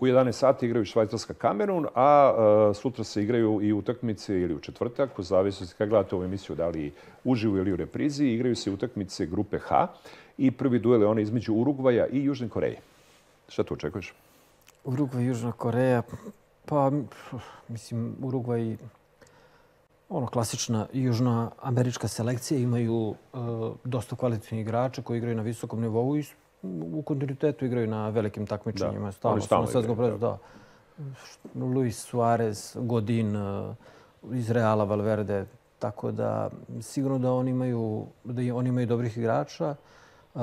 A: U 11 sati igraju Švajcarska Kamerun, a e, sutra se igraju i utakmice ili u četvrtak, u zavisnosti kada gledate ovu emisiju, da li uživo ili u reprizi, igraju se utakmice grupe H i prvi duel je onaj između Urugvaja i Južne Koreje. Šta tu očekuješ?
B: Urugvaj, Južna Koreja, pa mislim Urugvaj ono klasična južna američka selekcija imaju e, dosta kvalitetnih igrača koji igraju na visokom nivou i u kontinuitetu igraju na velikim takmičenjima.
A: Da,
B: Stalno
A: oni
B: su
A: stalno
B: na prvenstvu, da. Luis Suarez, Godin e, iz Reala, Valverde, tako da sigurno da oni imaju, da oni imaju dobrih igrača. Uh,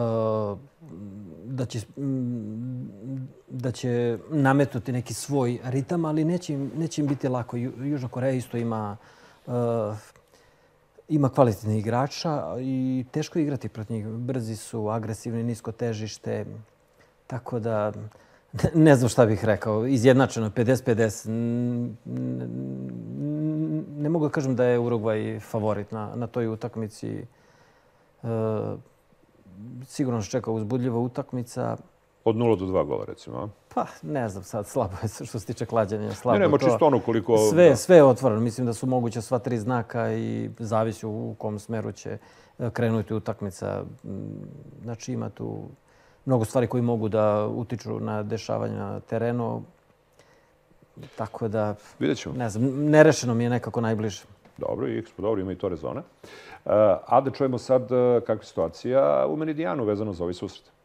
B: da će, mm, da će nametnuti neki svoj ritam, ali neće im, neće im biti lako. Ju- Južna Koreja isto ima uh, ima kvalitetnih igrača i teško igrati protiv njih. Brzi su, agresivni, nisko težište. Tako da ne- znam šta bih rekao. Izjednačeno 50-50. N- n- Ne mogu da kažem da je Urugvaj favorit na, na toj utakmici. E, sigurno se čeka uzbudljiva utakmica.
A: Od 0 do 2 gola, recimo. a?
B: Pa, ne znam sad, slabo je što se tiče klađenja. Slabo
A: Ne, ne,
B: je
A: ma
B: to.
A: čisto ono koliko...
B: Sve,
A: da.
B: sve je otvoreno. Mislim da su moguće sva tri znaka i zavisi u kom smeru će e, krenuti utakmica. Mm, Znači ima tu mnogo stvari koji mogu da utiču na dešavanja na terenu. Tako da,
A: Vidjet ćemo.
B: ne znam, nerešeno mi je nekako najbliže.
A: Dobro, i Expo, dobro, ima i to rezona. Uh, a da čujemo sad uh, kakva je situacija u Meridijanu vezano za ovaj susret.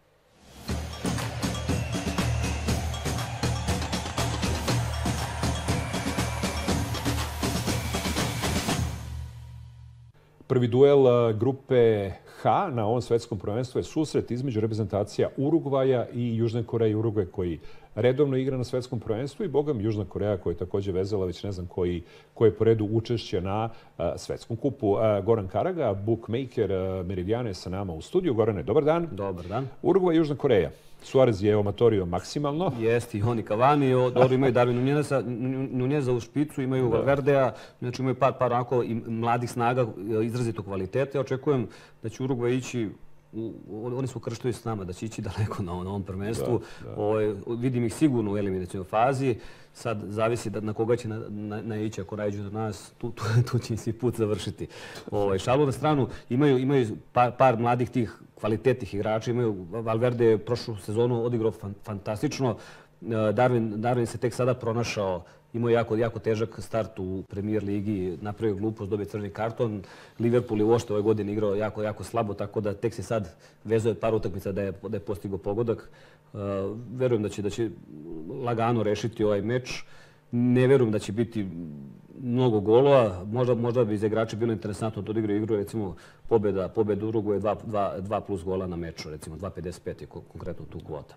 A: Prvi duel grupe H na ovom svetskom prvenstvu je susret između reprezentacija Urugvaja i Južne Koreje. Urugvaj koji redovno igra na svetskom prvenstvu i bogam Južna Koreja koja je takođe vezala već ne znam koji, koji po redu učešće na uh, svetskom kupu. Uh, Goran Karaga, bookmaker uh, Meridijana je sa nama u studiju. Gorane, dobar dan.
F: Dobar dan.
A: Urugvaj i Južna Koreja. Suarez je omatorio maksimalno.
F: Jeste i oni Cavani, dobro imaju Darwin Nuneza, Nuneza u špicu, imaju Valverdea, znači imaju par, par onako i mladih snaga, izrazito kvalitete. Ja očekujem da će Urugvaj ići oni su krštili s nama da će ići daleko na, ovom prvenstvu. Ovaj, vidim ih sigurno u eliminacijnoj fazi. Sad zavisi da, na koga će na, na, naići ako naiđu do nas, tu, tu, tu će im se i put završiti. Ovaj, šalu na stranu, imaju, imaju par, par mladih tih kvalitetnih igrača. Imaju, Valverde je prošlu sezonu odigrao fan, fantastično. E, Darwin, Darwin se tek sada pronašao Imao jako, jako težak start u premier ligi, napravio glupost, dobio crveni karton. Liverpool je uopšte ove godine igrao jako, jako slabo, tako da tek se sad vezuje par utakmica da je, da je postigao pogodak. Uh, verujem da će, da će lagano rešiti ovaj meč. Ne verujem da će biti mnogo golova. Možda, možda bi za igrače bilo interesantno da odigraju igru, recimo pobjeda, pobjeda Urugu je 2 plus gola na meču, recimo 2.55 je ko- konkretno tu kvota.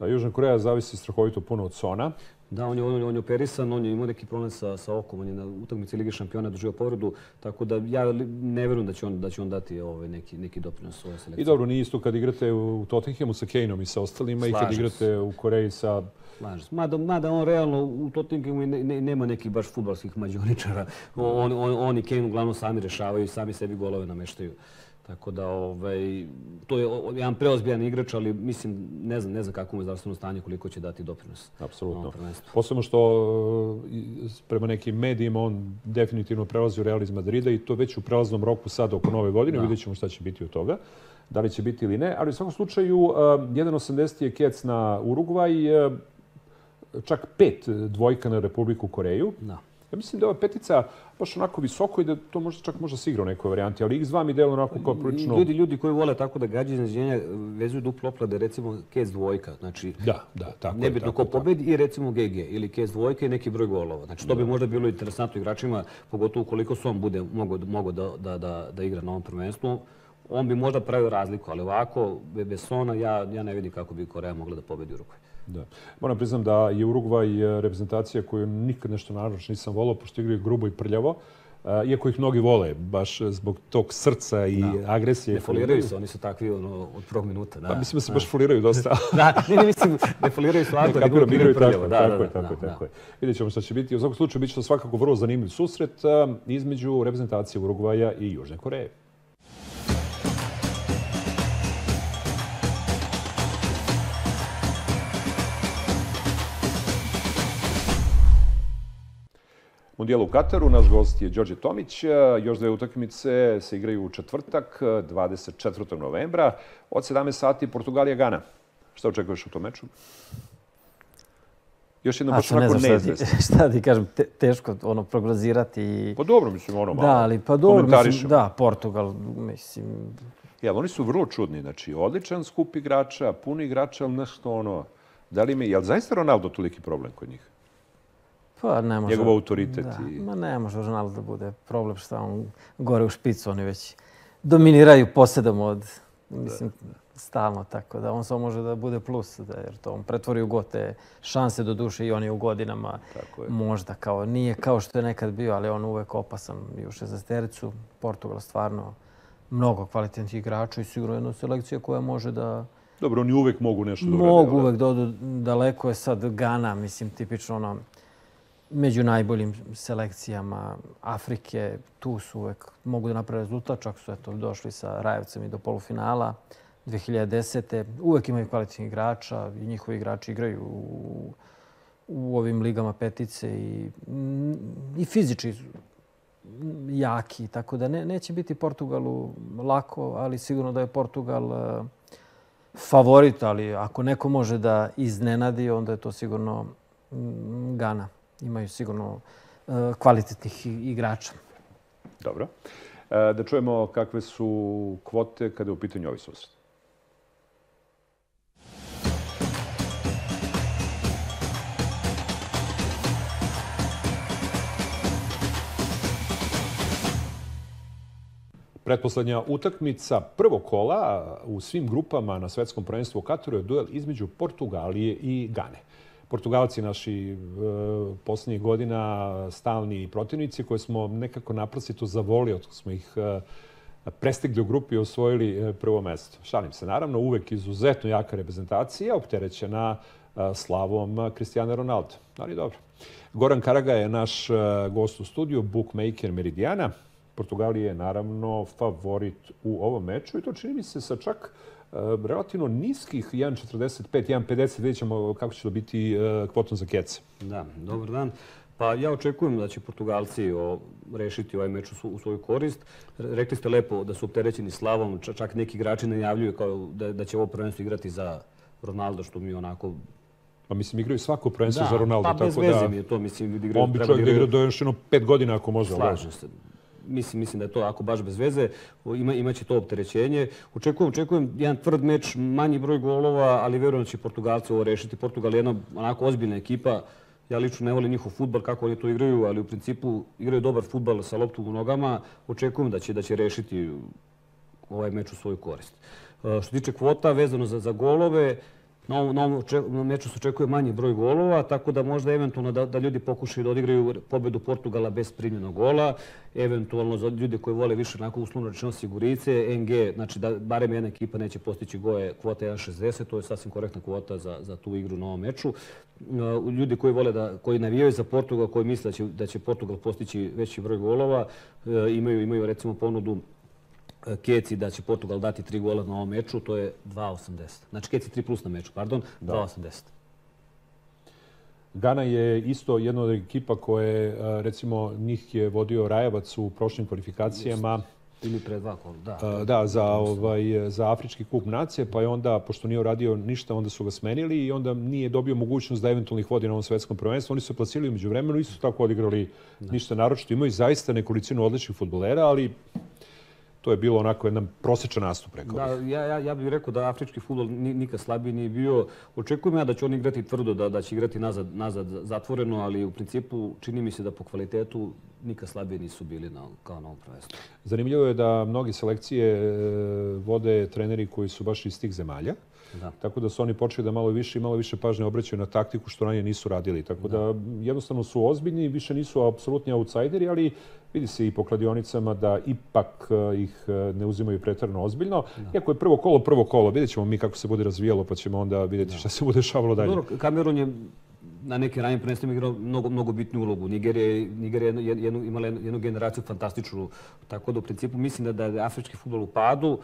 A: Južna Koreja zavisi strahovito puno od Sona.
F: Da, on je, on, je- on je operisan, on je imao neki problem sa, sa okom, on je na utakmici Lige šampiona doživio povredu, tako da ja ne verujem da će on, da će on dati ovaj, neki, neki doprinos ovoj selekciji.
A: I dobro, nije isto kad igrate u Tottenhamu sa Kaneom i sa ostalima i kad
F: Slažem
A: igrate u Koreji sa...
F: Slažem se. Mada, mada on realno u Tottenhamu ne, ne, nema nekih baš futbalskih mađioničara. On, on, on i Kane uglavnom sami rešavaju i sami sebi golove nameštaju. Tako da, ovaj, to je jedan preozbiljan igrač, ali mislim, ne znam, ne znam kako mu je zdravstveno stanje, koliko će dati doprinos.
A: Apsolutno. Posebno što i- prema nekim medijima on definitivno prelazi u Real iz Madrida i to već u prelaznom roku sad oko nove godine. Vidjet ćemo šta će biti od toga. Da li će biti ili ne. Ali u svakom slučaju uh, 1.80 je kec na Urugvaj, uh, čak pet dvojka na Republiku Koreju.
F: Da.
A: Ja mislim da je ova petica baš onako visoko i da to možda čak možda se igra u nekoj varijanti, ali X2 mi deluje onako kao prilično...
F: Ljudi, ljudi koji vole tako da gađaju iznenađenja vezuju duplo oplade, recimo Kez dvojka. Znači,
A: Da, da, tako
F: nebitno ko pobedi i recimo GG ili Kez dvojka i neki broj golova. Znači, to bi možda bilo interesantno igračima, pogotovo ukoliko se on bude mogao da, da, da, da igra na ovom prvenstvu. On bi možda pravio razliku, ali ovako, be- bez Sona, ja, ja ne vidim kako bi Koreja mogla da pobedi Urugvaj.
A: Da. Moram priznam da je Urugvaj e, reprezentacija koju nikad nešto naročno nisam volao, pošto igraju grubo i prljavo. E, Iako ih mnogi vole, baš zbog tog srca i agresije.
F: Ne foliraju se, oni su takvi ono, od prvog minuta. Da.
A: Pa mislim da se baš foliraju dosta.
F: da, ne, ne, mislim, ne foliraju su Artur,
A: Kako
F: igraju prljavo. Da,
A: tako,
F: da,
A: je,
F: da,
A: tako, je,
F: da,
A: tako je. Vidjet ćemo šta će biti. U svakom slučaju bit će to svakako vrlo zanimljiv susret e, između reprezentacije Urugvaja i Južne Koreje. Mundijal u Kataru, naš gost je Đorđe Tomić. E, Još dve utakmice se igraju u četvrtak, e, 24. novembra, od 17 sati Portugalija-Gana. Šta očekuješ u tom meču? Još jedno baš onako
B: znam šta šta ti kažem, te, teško ono prognozirati.
A: Pa dobro, mislim, ono malo.
B: Da, ali pa dobro, mislim, da, Portugal, mislim,
A: Jel, oni su vrlo čudni, znači, odličan skup igrača, puno igrača, ali nešto ono, da li mi, jel zaista Ronaldo toliki problem kod njih?
B: Pa ne može.
A: Njegov autoritet
B: Da,
A: i-
B: ma ne može Ronaldo da bude problem šta on gore u špicu, oni već dominiraju posedom od, mislim, stalno, tako da on samo može da bude plus, da, jer to on pretvori u god te šanse do duše i on je u godinama
A: Tako je.
B: možda kao, nije kao što je nekad bio, ali on uvek opasan i u šestastericu. Portugal stvarno mnogo kvalitetnih igrača i sigurno jedna selekcija koja može da
A: Dobro, oni uvek mogu nešto da urade.
B: Mogu uvek da odu daleko je sad Gana, mislim, tipično ono, među najboljim selekcijama Afrike, tu su uvek, mogu da naprave rezultat, čak su eto, došli sa Rajevcem i do polufinala 2010. Uvek imaju kvalitetnih igrača i njihovi igrači igraju u, u ovim ligama petice i, i fizički jaki, tako da ne, neće biti Portugalu lako, ali sigurno da je Portugal eh, favorit, ali ako neko može da iznenadi, onda je to sigurno Gana. Imaju sigurno eh, kvalitetnih igrača.
A: Dobro. E, Da čujemo kakve su kvote kada je u pitanju ovaj susret. Pretposlednja utakmica prvog kola u svim grupama na svetskom prvenstvu u Kataru je duel između Portugalije i Gane. Portugalci naši e, poslednjih godina stalni protivnici koje smo nekako naprasito zavoli od smo ih e, prestigli u grupi i osvojili e, prvo mesto. Šalim se, naravno, uvek izuzetno jaka reprezentacija, opterećena e, slavom Cristiano Ronaldo. Ali dobro. Goran Karaga je naš e, gost u studiju, bookmaker Meridiana. Portugalija je naravno favorit u ovom meču i to čini mi se sa čak relativno niskih 1.45, 1.50. Vidjet ćemo kako će to biti e, kvotom za kece.
F: Da, dobar dan. Pa ja očekujem da će Portugalci o, rešiti ovaj meč u, svoju korist. Re- Rekli ste lepo da su opterećeni slavom, ča- čak neki igrači najavljuju kao da, da će ovo prvenstvo igrati za Ronaldo, što mi onako...
A: Pa mislim, igraju svako prvenstvo za Ronaldo,
F: pa bez veze
A: da
F: mi je to, mislim, ljudi igraju,
A: on bi čovjek da igra do još jedno pet godina ako može.
F: Slažem se. Mislim, mislim da je to ako baš bez veze. Ima, imaće to opterećenje. Očekujem, očekujem jedan tvrd meč, manji broj golova, ali verujem da će Portugalci ovo rešiti. Portugal je jedna onako ozbiljna ekipa. Ja lično ne volim njihov futbal, kako oni to igraju, ali u principu igraju dobar futbal sa loptom u nogama. Očekujem da će, da će rešiti ovaj meč u svoju korist. E, Što tiče kvota, vezano za, za golove, na ovom, na meču se očekuje manji broj golova, tako da možda eventualno da, da ljudi pokušaju da odigraju pobedu Portugala bez primljenog gola, eventualno za ljude koji vole više onako uslovno rečeno sigurice, NG, znači da barem jedna ekipa neće postići goje kvota 1.60, to je sasvim korektna kvota za, za tu igru na ovom meču. E, Ljudi koji vole da, koji navijaju za Portugal, koji misle da će, da će Portugal postići veći broj golova, e, imaju, imaju recimo ponudu Keci da će Portugal dati tri gola na ovom meču, to je 2.80. Znači Keci 3 plus na meču, pardon, 2.80.
A: Gana je isto jedna od ekipa koje, e, recimo, njih je vodio Rajevac u prošlim kvalifikacijama.
F: Ili pre dva kola, da.
A: E, Da, za, ovaj, za Afrički kup nacije, pa je onda, pošto nije uradio ništa, onda su ga smenili i onda nije dobio mogućnost da eventualno ih vodi na ovom svetskom prvenstvu. Oni su plasili umeđu vremenu, isto tako odigrali ništa naročito. Imaju zaista nekolicinu odličnih futbolera, ali to je bilo onako jedan prosječan nastup, rekao
F: Da,
A: bih.
F: ja, ja, ja bih rekao da afrički futbol ni- nikad slabiji nije bio. Očekujem ja da će oni igrati tvrdo, da, da će igrati nazad, nazad zatvoreno, ali u principu čini mi se da po kvalitetu nikad slabiji nisu bili na, kao na ovom prvenstvu.
A: Zanimljivo je da mnogi selekcije e, vode treneri koji su baš iz tih zemalja.
F: Da.
A: Tako da su oni počeli da malo više i malo više pažnje obraćaju na taktiku što ranije nisu radili. Tako da, jednostavno su ozbiljni, više nisu apsolutni outsideri, ali vidi se i po kladionicama da ipak e, ih e, ne uzimaju pretarno ozbiljno. Iako je prvo kolo, prvo kolo. Vidjet ćemo mi kako se bude razvijalo, pa ćemo onda vidjeti šta se bude dešavalo dalje.
F: Dobro, Kamerun je na nekim ranijim prvenstvima igrao mnogo, mnogo bitnu ulogu. Nigerija je, Nigerija je jednu, jednu, imala jednu, generaciju fantastičnu. Tako da u principu mislim da, da je afrički futbol u padu.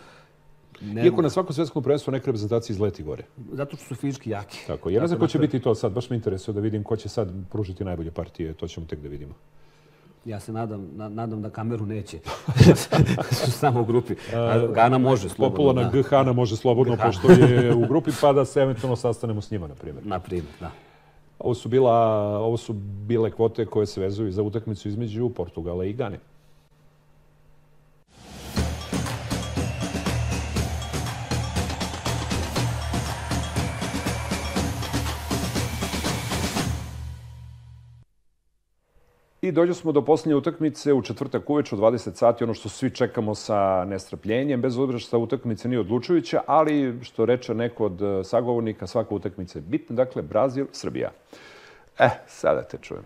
F: Ne,
A: Iako na svakom svetskom prvenstvu neke reprezentacije izleti gore.
F: Zato što su fizički jaki.
A: Tako, ja ne znam ko će
F: napre-
A: biti to sad, baš me interesuje da vidim ko će sad pružiti najbolje partije, to ćemo tek da vidimo.
F: Ja se nadam, na, nadam da kameru neće. su samo u grupi. A Gana može slobodno.
A: Popularna
F: da.
A: GH može slobodno, pošto je u grupi, pa da se eventualno sastanemo s njima, na primjer.
F: Na primjer, da.
A: Ovo su, bila, ovo su bile kvote koje se vezuju za utakmicu između Portugala i Gane. I dođo smo do posljednje utakmice u četvrtak uveč u 20 sati, ono što svi čekamo sa nestrpljenjem, bez obzira što utakmica nije odlučujuća, ali što reče neko od e, sagovornika, svaka utakmica je bitna. Dakle, Brazil, Srbija. E, sada te čujem.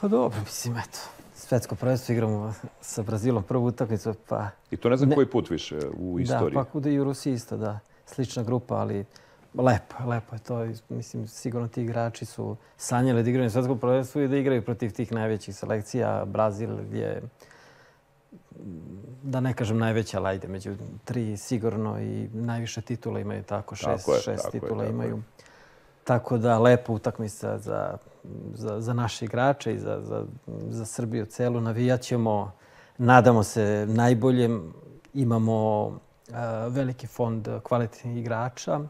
B: Pa dobro, mislim, eto. Svetsko prvenstvo igramo sa Brazilom prvu utakmicu, pa...
A: I to ne znam ne... koji put više u istoriji.
B: Da, pa kuda i u Rusiji isto, da. Slična grupa, ali lepo, lepo je to. Mislim, sigurno ti igrači su sanjali da igraju na svetskom prvenstvu i da igraju protiv tih najvećih selekcija. Brazil je, da ne kažem najveća, ali ajde, među tri sigurno i najviše titula imaju tako, šest, tako je, šest tako titula je, tako imaju. Je. Tako da, lepo utakmica za, za, za naše igrače i za, za, za Srbiju celu. Navijat ćemo, nadamo se najboljem. Imamo uh, veliki fond kvalitetnih igrača.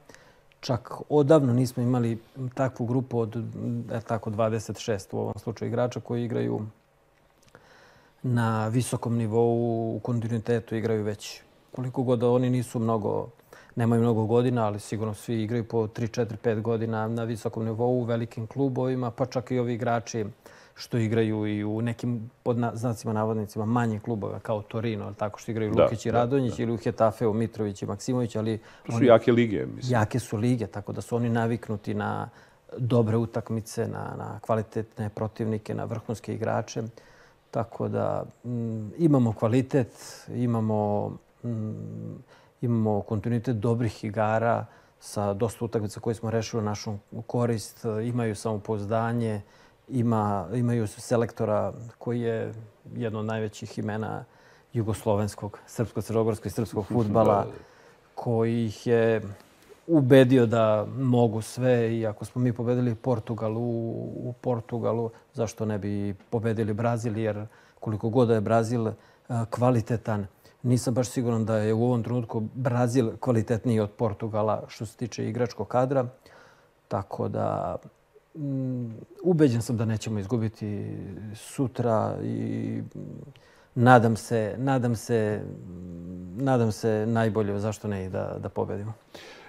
B: Čak odavno nismo imali takvu grupu od e, tako 26 u ovom slučaju igrača koji igraju na visokom nivou, u kontinuitetu igraju već koliko god oni nisu mnogo nemaju mnogo godina, ali sigurno svi igraju po 3, 4, 5 godina na visokom nivou u velikim klubovima, pa čak i ovi igrači što igraju i u nekim, pod znacima navodnicima, manjim klubova kao Torino, tako što igraju da, Lukić i Radonjić da, da. ili u Hetafeu Mitrović i Maksimović, ali...
A: To su oni, jake lige, mislim.
B: Jake su lige, tako da su oni naviknuti na dobre utakmice, na, na kvalitetne protivnike, na vrhunske igrače. Tako da m, imamo kvalitet, imamo m, imamo kontinuitet dobrih igara sa dosta utakmica koje smo rešili u našom korist. Imaju samopouzdanje, ima, imaju selektora koji je jedno od najvećih imena jugoslovenskog, srpsko-crnogorskog i srpskog futbala, koji ih je ubedio da mogu sve i ako smo mi pobedili Portugal u, u Portugalu, zašto ne bi pobedili Brazil, jer koliko god je Brazil kvalitetan, Nisam baš siguran da je u ovom trenutku Brazil kvalitetniji od Portugala što se tiče igračkog kadra. Tako da ubeđen sam da nećemo izgubiti sutra i nadam se, nadam se, nadam se najbolje, zašto ne i da, da pobedimo.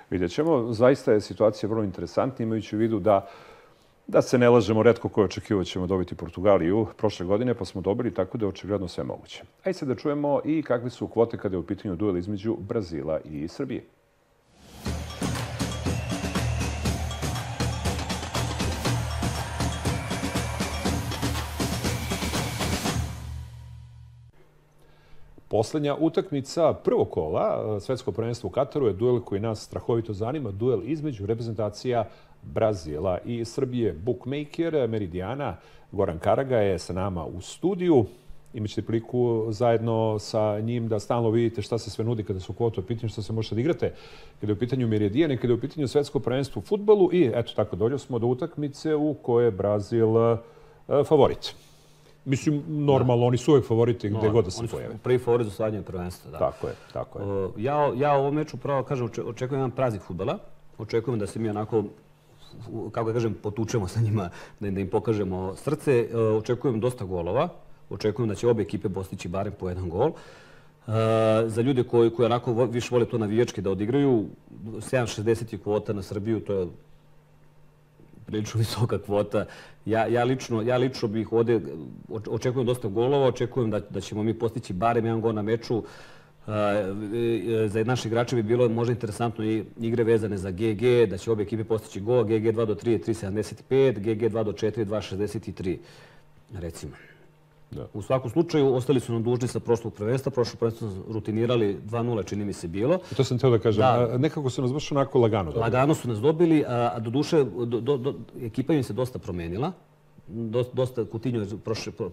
A: Vidjet ćemo. Zaista je situacija vrlo interesantna imajući u vidu da Da se ne lažemo, redko koje očekivo ćemo dobiti Portugaliju prošle godine, pa smo dobili, tako da je očigledno sve moguće. Ajde se da čujemo i kakve su kvote kada je u pitanju duel između Brazila i Srbije. Poslednja utakmica prvog kola svetskog prvenstva u Kataru je duel koji nas strahovito zanima, duel između reprezentacija Brazila i Srbije. Bookmaker Meridijana Goran Karaga je sa nama u studiju. Imaćete priliku zajedno sa njim da stalno vidite šta se sve nudi kada su kvote u pitanju, što se možete da igrate kada je u pitanju Meridijane, kada je u pitanju svetsko prvenstvo u futbolu. I eto tako, dođo smo do utakmice u kojoj je Brazil uh, favorit. Mislim, normalno, da. oni su uvek favoriti gde no, god da se pojave. Oni
F: su prvi favorit za sladnje prvenstvo, da.
A: Tako je, tako je.
F: Uh, ja, ja u ovom meču pravo kažem, očekujem jedan praznik futbala. Očekujem da se mi onako kako da kažem, potučemo sa njima, da, da im pokažemo srce. E, očekujem dosta golova. Očekujem da će obe ekipe postići barem po jedan gol. Uh, za ljude koji, koji onako više vole to navijačke da odigraju, 7,60 je kvota na Srbiju, to je prilično visoka kvota. Ja, ja, lično, ja lično bih ovde, očekujem dosta golova, očekujem da, da ćemo mi postići barem jedan gol na meču. Uh, za naše igrače bi bilo možda interesantno i igre vezane za GG, da će obe ekipe postići go. GG 2 do 3 je 3,75, GG 2 do 4 je 2,63, recimo. Da. U svakom slučaju, ostali su nam dužni sa prošlog prvenstva. Prošlo prvenstvo rutinirali 2-0, čini mi se bilo.
A: To sam teo da kažem. Da. Nekako su nas baš onako lagano dobili.
F: Lagano su nas dobili, a do duše, do, do, do, ekipa im se dosta promenila dosta Kutinjo je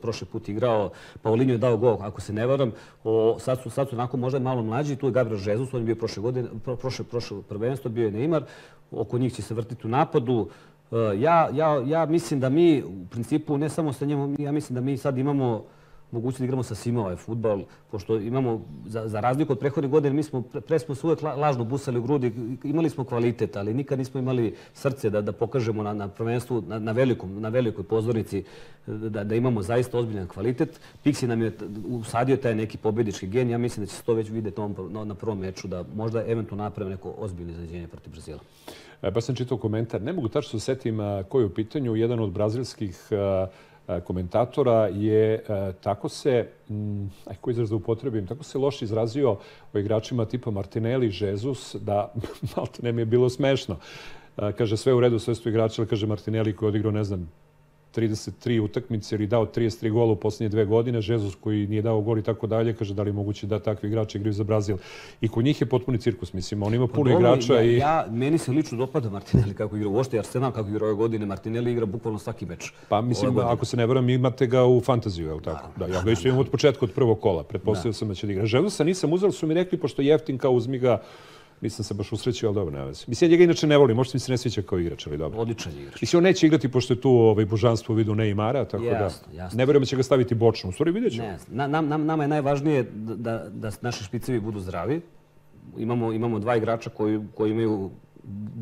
F: prošle, put igrao, Paulinho je dao gol, ako se ne varam. O, sad, su, sad su onako možda malo mlađi, tu je Gabriel Žezus, on je bio prošle godine, prošle, prošle prvenstvo, bio je Neymar, oko njih će se vrtiti u napadu. E, ja, ja, ja mislim da mi, u principu, ne samo sa njemu, ja mislim da mi sad imamo mogućnosti da igramo sa svima ovaj futbal, pošto imamo, za, za razliku od prethodne godine, mi smo, pre smo se uvek lažno busali u grudi, imali smo kvalitet, ali nikad nismo imali srce da, da pokažemo na, na prvenstvu, na, na, velikom, na velikoj pozornici, da, da imamo zaista ozbiljan kvalitet. Pixi nam je usadio taj neki pobjedički gen, ja mislim da će se to već vidjeti na, na prvom meču, da možda eventualno naprave neko ozbiljno iznenađenje protiv Brazila.
A: E, pa sam čitao komentar. Ne mogu tačno se setim koji je u pitanju. Jedan od brazilskih komentatora je tako se, aj koji izraz da upotrebim, tako se loš izrazio o igračima tipa Martinelli, Jesus, da malo ne mi je bilo smešno. Kaže, sve u redu, sve su igrači, ali kaže Martinelli koji je odigrao, ne znam, 33 utakmice ili dao 33 gola u posljednje dve godine, Žezus koji nije dao gol i tako dalje, kaže da li je moguće da takvi igrači igraju za Brazil. I kod njih je potpuni cirkus, mislim, on ima puno pa, igrača
F: ja,
A: i...
F: Ja, meni se lično dopada Martinelli kako igra. Uošte Arsenal kako igra ove godine, Martinelli igra bukvalno svaki meč.
A: Pa mislim, ako se ne veram, imate ga u fantaziju, je li tako? Da, da ja ga isto imam od početka, od prvog kola. Pretpostavio sam da će da igra. Žezusa nisam uzela, su mi rekli, pošto jeftin kao uzmi ga Nisam se baš usrećio, ali dobro, ne vezi. Mislim, ja njega inače ne volim, možda mi se ne sviđa kao igrač, ali dobro.
F: Odličan igrač.
A: Mislim, on neće igrati pošto je tu ovaj, božanstvo u vidu Neymara, tako jasno, da jasno. ne verujem da će ga staviti bočno. U stvari vidjet ćemo. Ne,
F: na, nam, nama je najvažnije da, da, da naši špicevi budu zdravi. Imamo, imamo dva igrača koji, koji imaju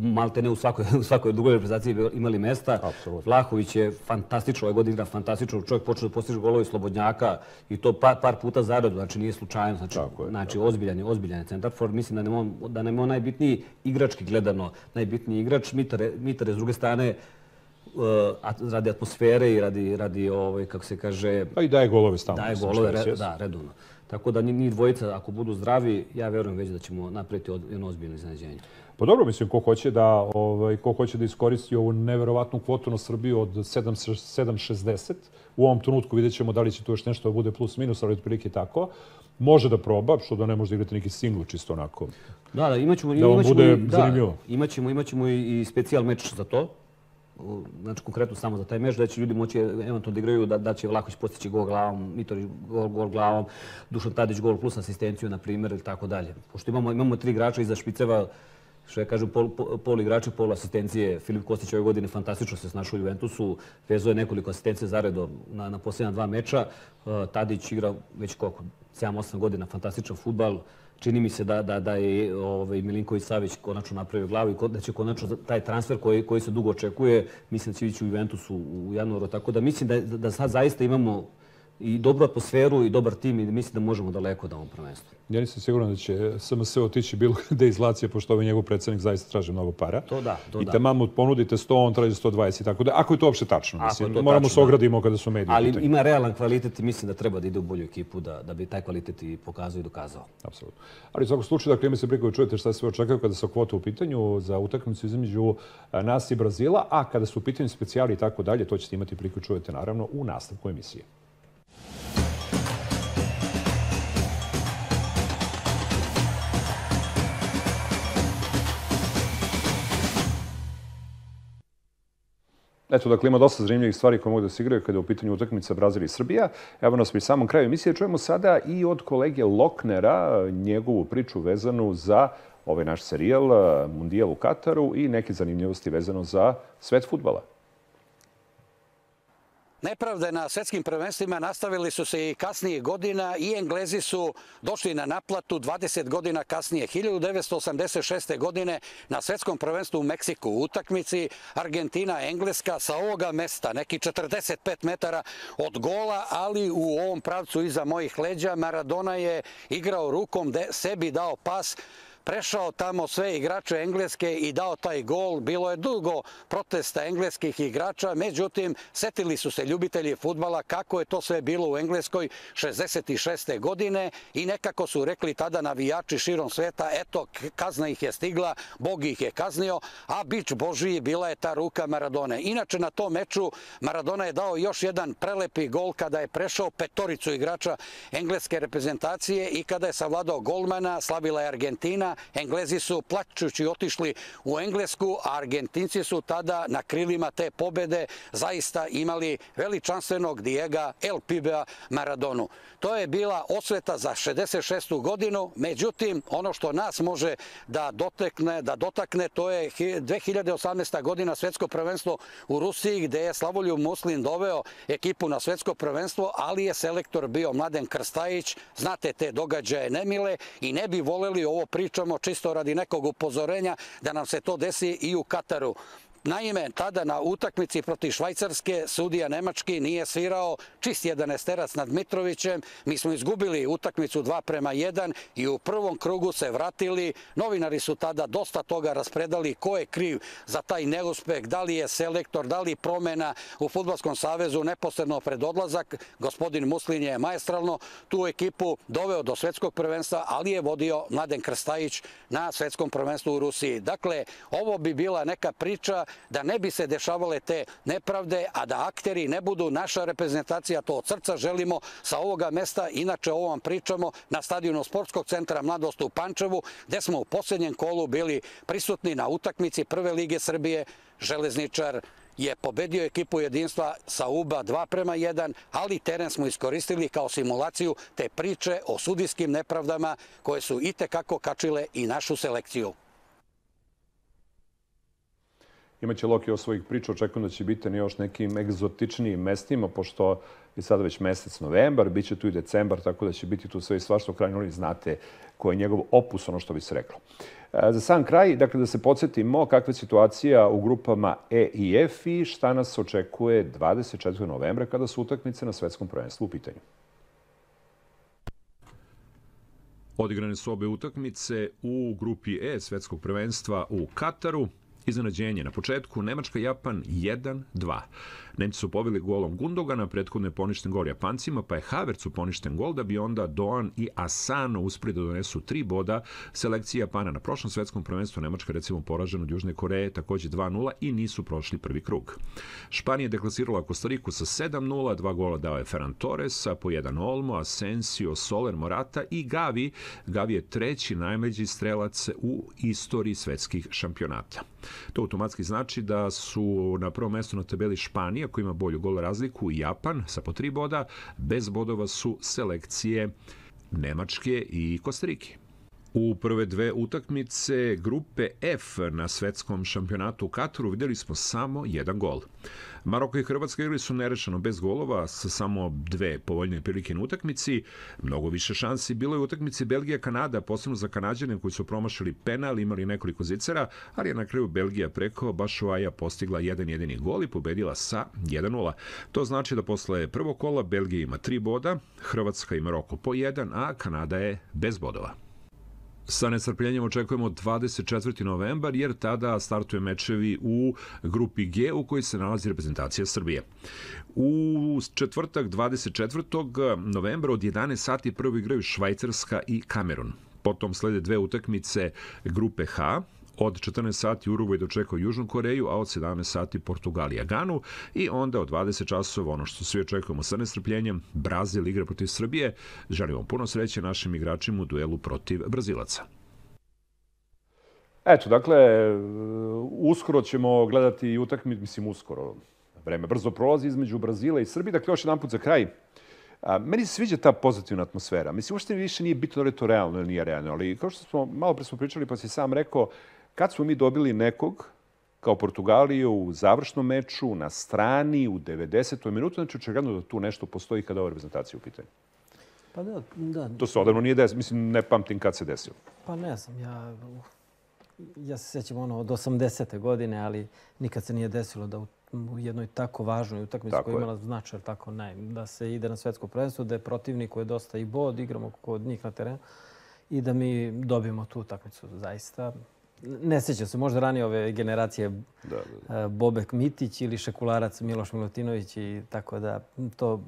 F: malte ne u svakoj, u svakoj drugoj reprezentaciji imali mesta.
A: Absolutno.
F: Vlahović je fantastično, ove godine igra fantastično. Čovjek počeo da postiže golove Slobodnjaka i to par, par puta zaredu, znači nije slučajno. Znači, tako je, znači tako. ozbiljan je, ozbiljan je centar for. Mislim da nam da nam on najbitniji igrački gledano, najbitniji igrač. Mitar je, Mitar je s druge strane uh, radi atmosfere i radi, radi ovaj, kako se kaže...
A: Pa i daje golove stalno.
F: Daje golove, re, da, redovno. Tako da ni, ni dvojica, ako budu zdravi, ja verujem već da ćemo napraviti jedno ozbiljno iznenađenje.
A: Pa dobro, mislim, ko hoće da, ovaj, ko hoće da iskoristi ovu neverovatnu kvotu na Srbiju od 7,60, u ovom trenutku vidjet ćemo da li će tu još nešto da bude plus minus, ali otprilike tako, može da proba, što da ne može da igrati neki singl čisto onako.
F: Da, da, imaćemo, da imaćemo, bude zanimljivo. Da, imaćemo, imaćemo i, i specijal meč za to, znači konkretno samo za taj meč, da će ljudi moći eventualno da igraju, da, da će Vlaković postići gol glavom, Mitorić gol, gol glavom, Dušan Tadić gol plus asistenciju, na primjer, ili tako dalje. Pošto imamo, imamo tri igrača iza špiceva, što ja kažem, pol, pol igrača, pol asistencije. Filip Kostić ove godine fantastično se snašao u Juventusu, vezuje nekoliko asistencije zaredom na, na posljednja dva meča. Uh, Tadić igra već koliko, 7-8 godina, fantastičan futbal. Čini mi se da, da, da je ovaj, Milinković Savić konačno napravio glavu i da će konačno taj transfer koji, koji se dugo očekuje, mislim da će ići u Juventusu u januaru. Tako da mislim da, da sad zaista imamo i dobru atmosferu i dobar tim i mislim da možemo daleko da ovom prvenstvu.
A: Ja nisam siguran da će SMS otići bilo gde iz Lacije, pošto ovaj njegov predsednik zaista traži mnogo para.
F: To da, to
A: I
F: da.
A: I tamo ponudite 100, on traži 120. Tako da, ako je to uopšte tačno, mislim, to moramo se ogradimo kada su mediji.
F: Ali ima realan kvalitet i mislim da treba da ide u bolju ekipu, da, da bi taj kvalitet i pokazao i dokazao.
A: Apsolutno. Ali u svakom slučaju, dakle, ime se preko čujete šta se očekaju kada su kvote u pitanju za utakmicu između nas i Brazila, a kada su u pitanju specijali i tako dalje, to ćete imati preko čujete naravno u nastavku emisije. Eto, dakle, ima dosta zanimljivih stvari koje mogu da se igraju kada je u pitanju utakmica Brazil i Srbija. Evo nas pri samom kraju emisije. Čujemo sada i od kolege Loknera njegovu priču vezanu za ovaj naš serijal Mundijal u Kataru i neke zanimljivosti vezano za svet futbala.
G: Nepravde na svetskim prvenstvima nastavili su se i kasnije godina i Englezi su došli na naplatu 20 godina kasnije. 1986. godine na svetskom prvenstvu u Meksiku u utakmici Argentina-Engleska sa ovoga mesta, neki 45 metara od gola, ali u ovom pravcu iza mojih leđa Maradona je igrao rukom, sebi dao pas prešao tamo sve igrače Engleske i dao taj gol. Bilo je dugo protesta engleskih igrača, međutim, setili su se ljubitelji futbala kako je to sve bilo u Engleskoj 66. godine i nekako su rekli tada navijači širom sveta, eto, kazna ih je stigla, Bog ih je kaznio, a bić Božiji bila je ta ruka Maradone. Inače, na tom meču Maradona je dao još jedan prelepi gol kada je prešao petoricu igrača engleske reprezentacije i kada je savladao golmana, slavila je Argentina, godina. Englezi su plačući otišli u Englesku, a Argentinci su tada na krilima te pobede zaista imali veličanstvenog Diega El Pibea Maradonu. To je bila osveta za 66. godinu, međutim, ono što nas može da dotekne, da dotakne, to je 2018. godina svetsko prvenstvo u Rusiji, gde je Slavoljub Muslin doveo ekipu na svetsko prvenstvo, ali je selektor bio Mladen Krstajić. Znate te događaje nemile i ne bi voleli ovo pričamo čisto radi nekog upozorenja da nam se to desi i u Kataru. Naime, tada na utakmici protiv Švajcarske sudija Nemački nije svirao čist jedan esterac nad Mitrovićem. Mi smo izgubili utakmicu 2 prema 1 i u prvom krugu se vratili. Novinari su tada dosta toga raspredali ko je kriv za taj neuspeh, da li je selektor, da li promena u Futbolskom savezu neposredno pred odlazak. Gospodin Muslin je majestralno tu ekipu doveo do svetskog prvenstva, ali je vodio Mladen Krstajić na svetskom prvenstvu u Rusiji. Dakle, ovo bi bila neka priča da ne bi se dešavale te nepravde, a da akteri ne budu naša reprezentacija, to od srca želimo sa ovoga mesta. Inače, ovo vam pričamo na stadionu Sportskog centra Mladost u Pančevu, gde smo u posljednjem kolu bili prisutni na utakmici Prve lige Srbije, Železničar, je pobedio ekipu jedinstva sa UBA 2 prema 1, ali teren smo iskoristili kao simulaciju te priče o sudijskim nepravdama koje su i tekako kačile i našu selekciju.
A: Imaće Loki o svojih priča, očekujem da će biti na još nekim egzotičnijim mestima, pošto je sada već mesec novembar, bit će tu i decembar, tako da će biti tu sve i svašto. Krajnjoli znate koji je njegov opus, ono što bi se reklo. E, za sam kraj, dakle, da se podsjetimo kakva je situacija u grupama E i F i šta nas očekuje 24. novembra kada su utakmice na svetskom prvenstvu u pitanju. Odigrane su obe utakmice u grupi E svetskog prvenstva u Kataru. Iznenađenje na početku, Nemačka-Japan 1-2. Nemci su pobili golom Gundogana, prethodno je poništen gol Japancima, pa je Havercu poništen gol da bi onda Doan i Asano uspeli da donesu tri boda. Selekcija Japana na prošlom svetskom prvenstvu Nemačka recimo poražena od Južne Koreje takođe 2-0 i nisu prošli prvi krug. Španija je deklasirala Kostariku sa 7-0, dva gola dao je Ferran Torres, a po jedan Olmo, Asensio, Soler, Morata i Gavi. Gavi je treći najmeđi strelac u istoriji svetskih šampionata. To automatski znači da su na prvom mestu na tabeli Španija koji ima bolju gol razliku i Japan sa po tri boda, bez bodova su selekcije Nemačke i Kostarike. U prve dve utakmice grupe F na svetskom šampionatu u Kataru videli smo samo jedan gol. Maroko i Hrvatska igrali su nerešeno bez golova sa samo dve povoljne prilike na utakmici. Mnogo više šansi bilo je u utakmici Belgija-Kanada, posebno za Kanadjane koji su promašili penal, imali nekoliko zicera, ali je na kraju Belgija preko Bašuaja postigla jedan jedini gol i pobedila sa 1-0. To znači da posle prvog kola Belgija ima tri boda, Hrvatska i Maroko po jedan, a Kanada je bez bodova. Sa nestrpljenjem očekujemo 24. novembar jer tada startuje mečevi u grupi G u kojoj se nalazi reprezentacija Srbije. U četvrtak 24. novembra od 11 sati prvo igraju Švajcarska i Kamerun. Potom slede dve utakmice grupe H, Od 14 sati Urugvaj dočekao Južnu Koreju, a od 17 sati Portugalija Ganu i onda od 20 časova ono što svi očekujemo sa nestrpljenjem, Brazil igra protiv Srbije. Želimo puno sreće našim igračima u duelu protiv Brazilaca. Eto, dakle, uskoro ćemo gledati i utakmicu, mislim uskoro, vreme brzo prolazi između Brazila i Srbije. Dakle, još jedan put za kraj, A, meni se sviđa ta pozitivna atmosfera. Mislim, uopšte više nije bitno da je to realno ili nije realno, ali kao što smo malo pre smo pričali, pa si sam rekao, Kad smo mi dobili nekog, kao Portugaliju, u završnom meču, na strani, u 90. minutu, znači očigledno da tu nešto postoji kada ova reprezentacija u pitanju.
B: Pa da, da.
A: To se odavno nije desilo. Mislim, ne pamtim kad se desilo.
B: Pa ne znam, ja, ja se sjećam ono od 80. godine, ali nikad se nije desilo da u, u jednoj tako važnoj utakmici koja je imala značaj, tako ne, da se ide na svetsko prvenstvo, da je protivnik koji je dosta i bod, igramo kod njih na terenu i da mi dobijemo tu utakmicu zaista ne sjećam se, možda ranije ove generacije da, da. E, Bobek Mitić ili Šekularac Miloš Milutinović i tako da to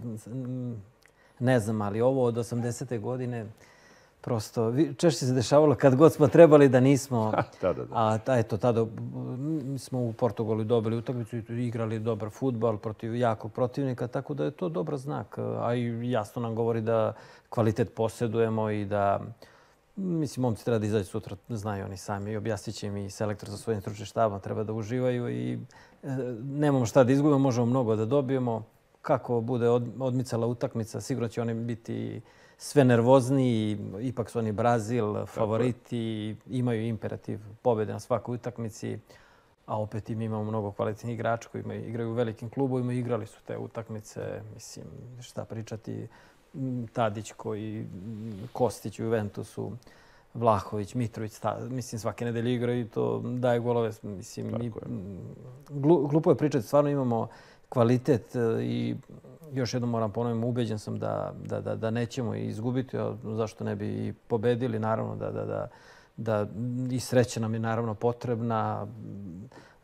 B: ne znam, ali ovo od 80. godine prosto češće se dešavalo kad god smo trebali da nismo.
A: da, da, da.
B: A ta, eto, tada smo u Portugalu dobili utakmicu i igrali dobar futbal protiv jakog protivnika, tako da je to dobar znak. A i jasno nam govori da kvalitet posjedujemo i da Mislim, momci treba da izađu sutra, znaju oni sami. I objasnit će im i selektor sa svojim stručnim štabom, treba da uživaju i e, nemamo šta da izgubimo, možemo mnogo da dobijemo. Kako bude od, odmicala utakmica, sigurno će oni biti sve nervozniji, ipak su oni Brazil, favoriti, imaju imperativ pobede na svakoj utakmici, a opet im imamo mnogo kvalitetnih igrača koji igraju u velikim klubovima i igrali su te utakmice, mislim, šta pričati, Tadić koji, Kostić u Juventusu, Vlahović, Mitrović, sta, mislim svake nedelje igraju i to daje golove. Mislim, mi, glu, glupo je pričati, stvarno imamo kvalitet e, i još jednom moram ponoviti, ubeđen sam da, da, da, da nećemo izgubiti, a zašto ne bi i pobedili, naravno da, da, da, da i sreća nam je naravno potrebna,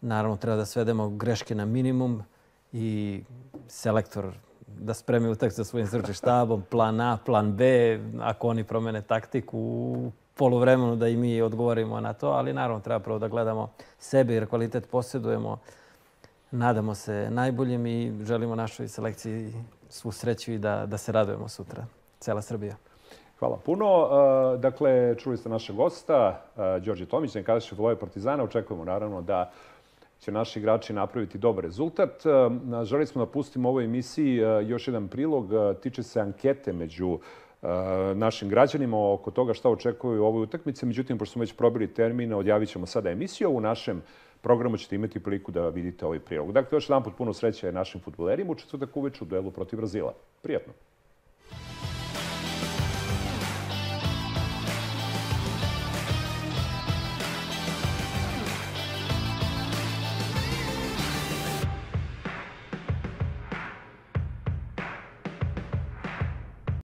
B: naravno treba da svedemo greške na minimum i selektor da spremi utak sa svojim srčnim štabom, plan A, plan B, ako oni promene taktiku u polovremenu da i mi odgovorimo na to, ali naravno treba prvo da gledamo sebe jer kvalitet posjedujemo. Nadamo se najboljim i želimo našoj selekciji svu sreću i da, da se radujemo sutra. Cela Srbija.
A: Hvala puno. E, dakle, čuli ste našeg gosta, e, Đorđe Tomić, nekadašnji futboler Partizana. Očekujemo naravno da će naši igrači napraviti dobar rezultat. E, želi smo da pustimo u ovoj emisiji još jedan prilog. Tiče se ankete među našim građanima oko toga šta očekuju u ovoj utakmici. Međutim, pošto smo već probili termine, odjavit ćemo sada emisiju. U našem programu ćete imati priliku da vidite ovaj prilog. Dakle, još jedan put puno sreće našim futbolerima u četvrtak uveč u duelu protiv Brazila. Prijatno.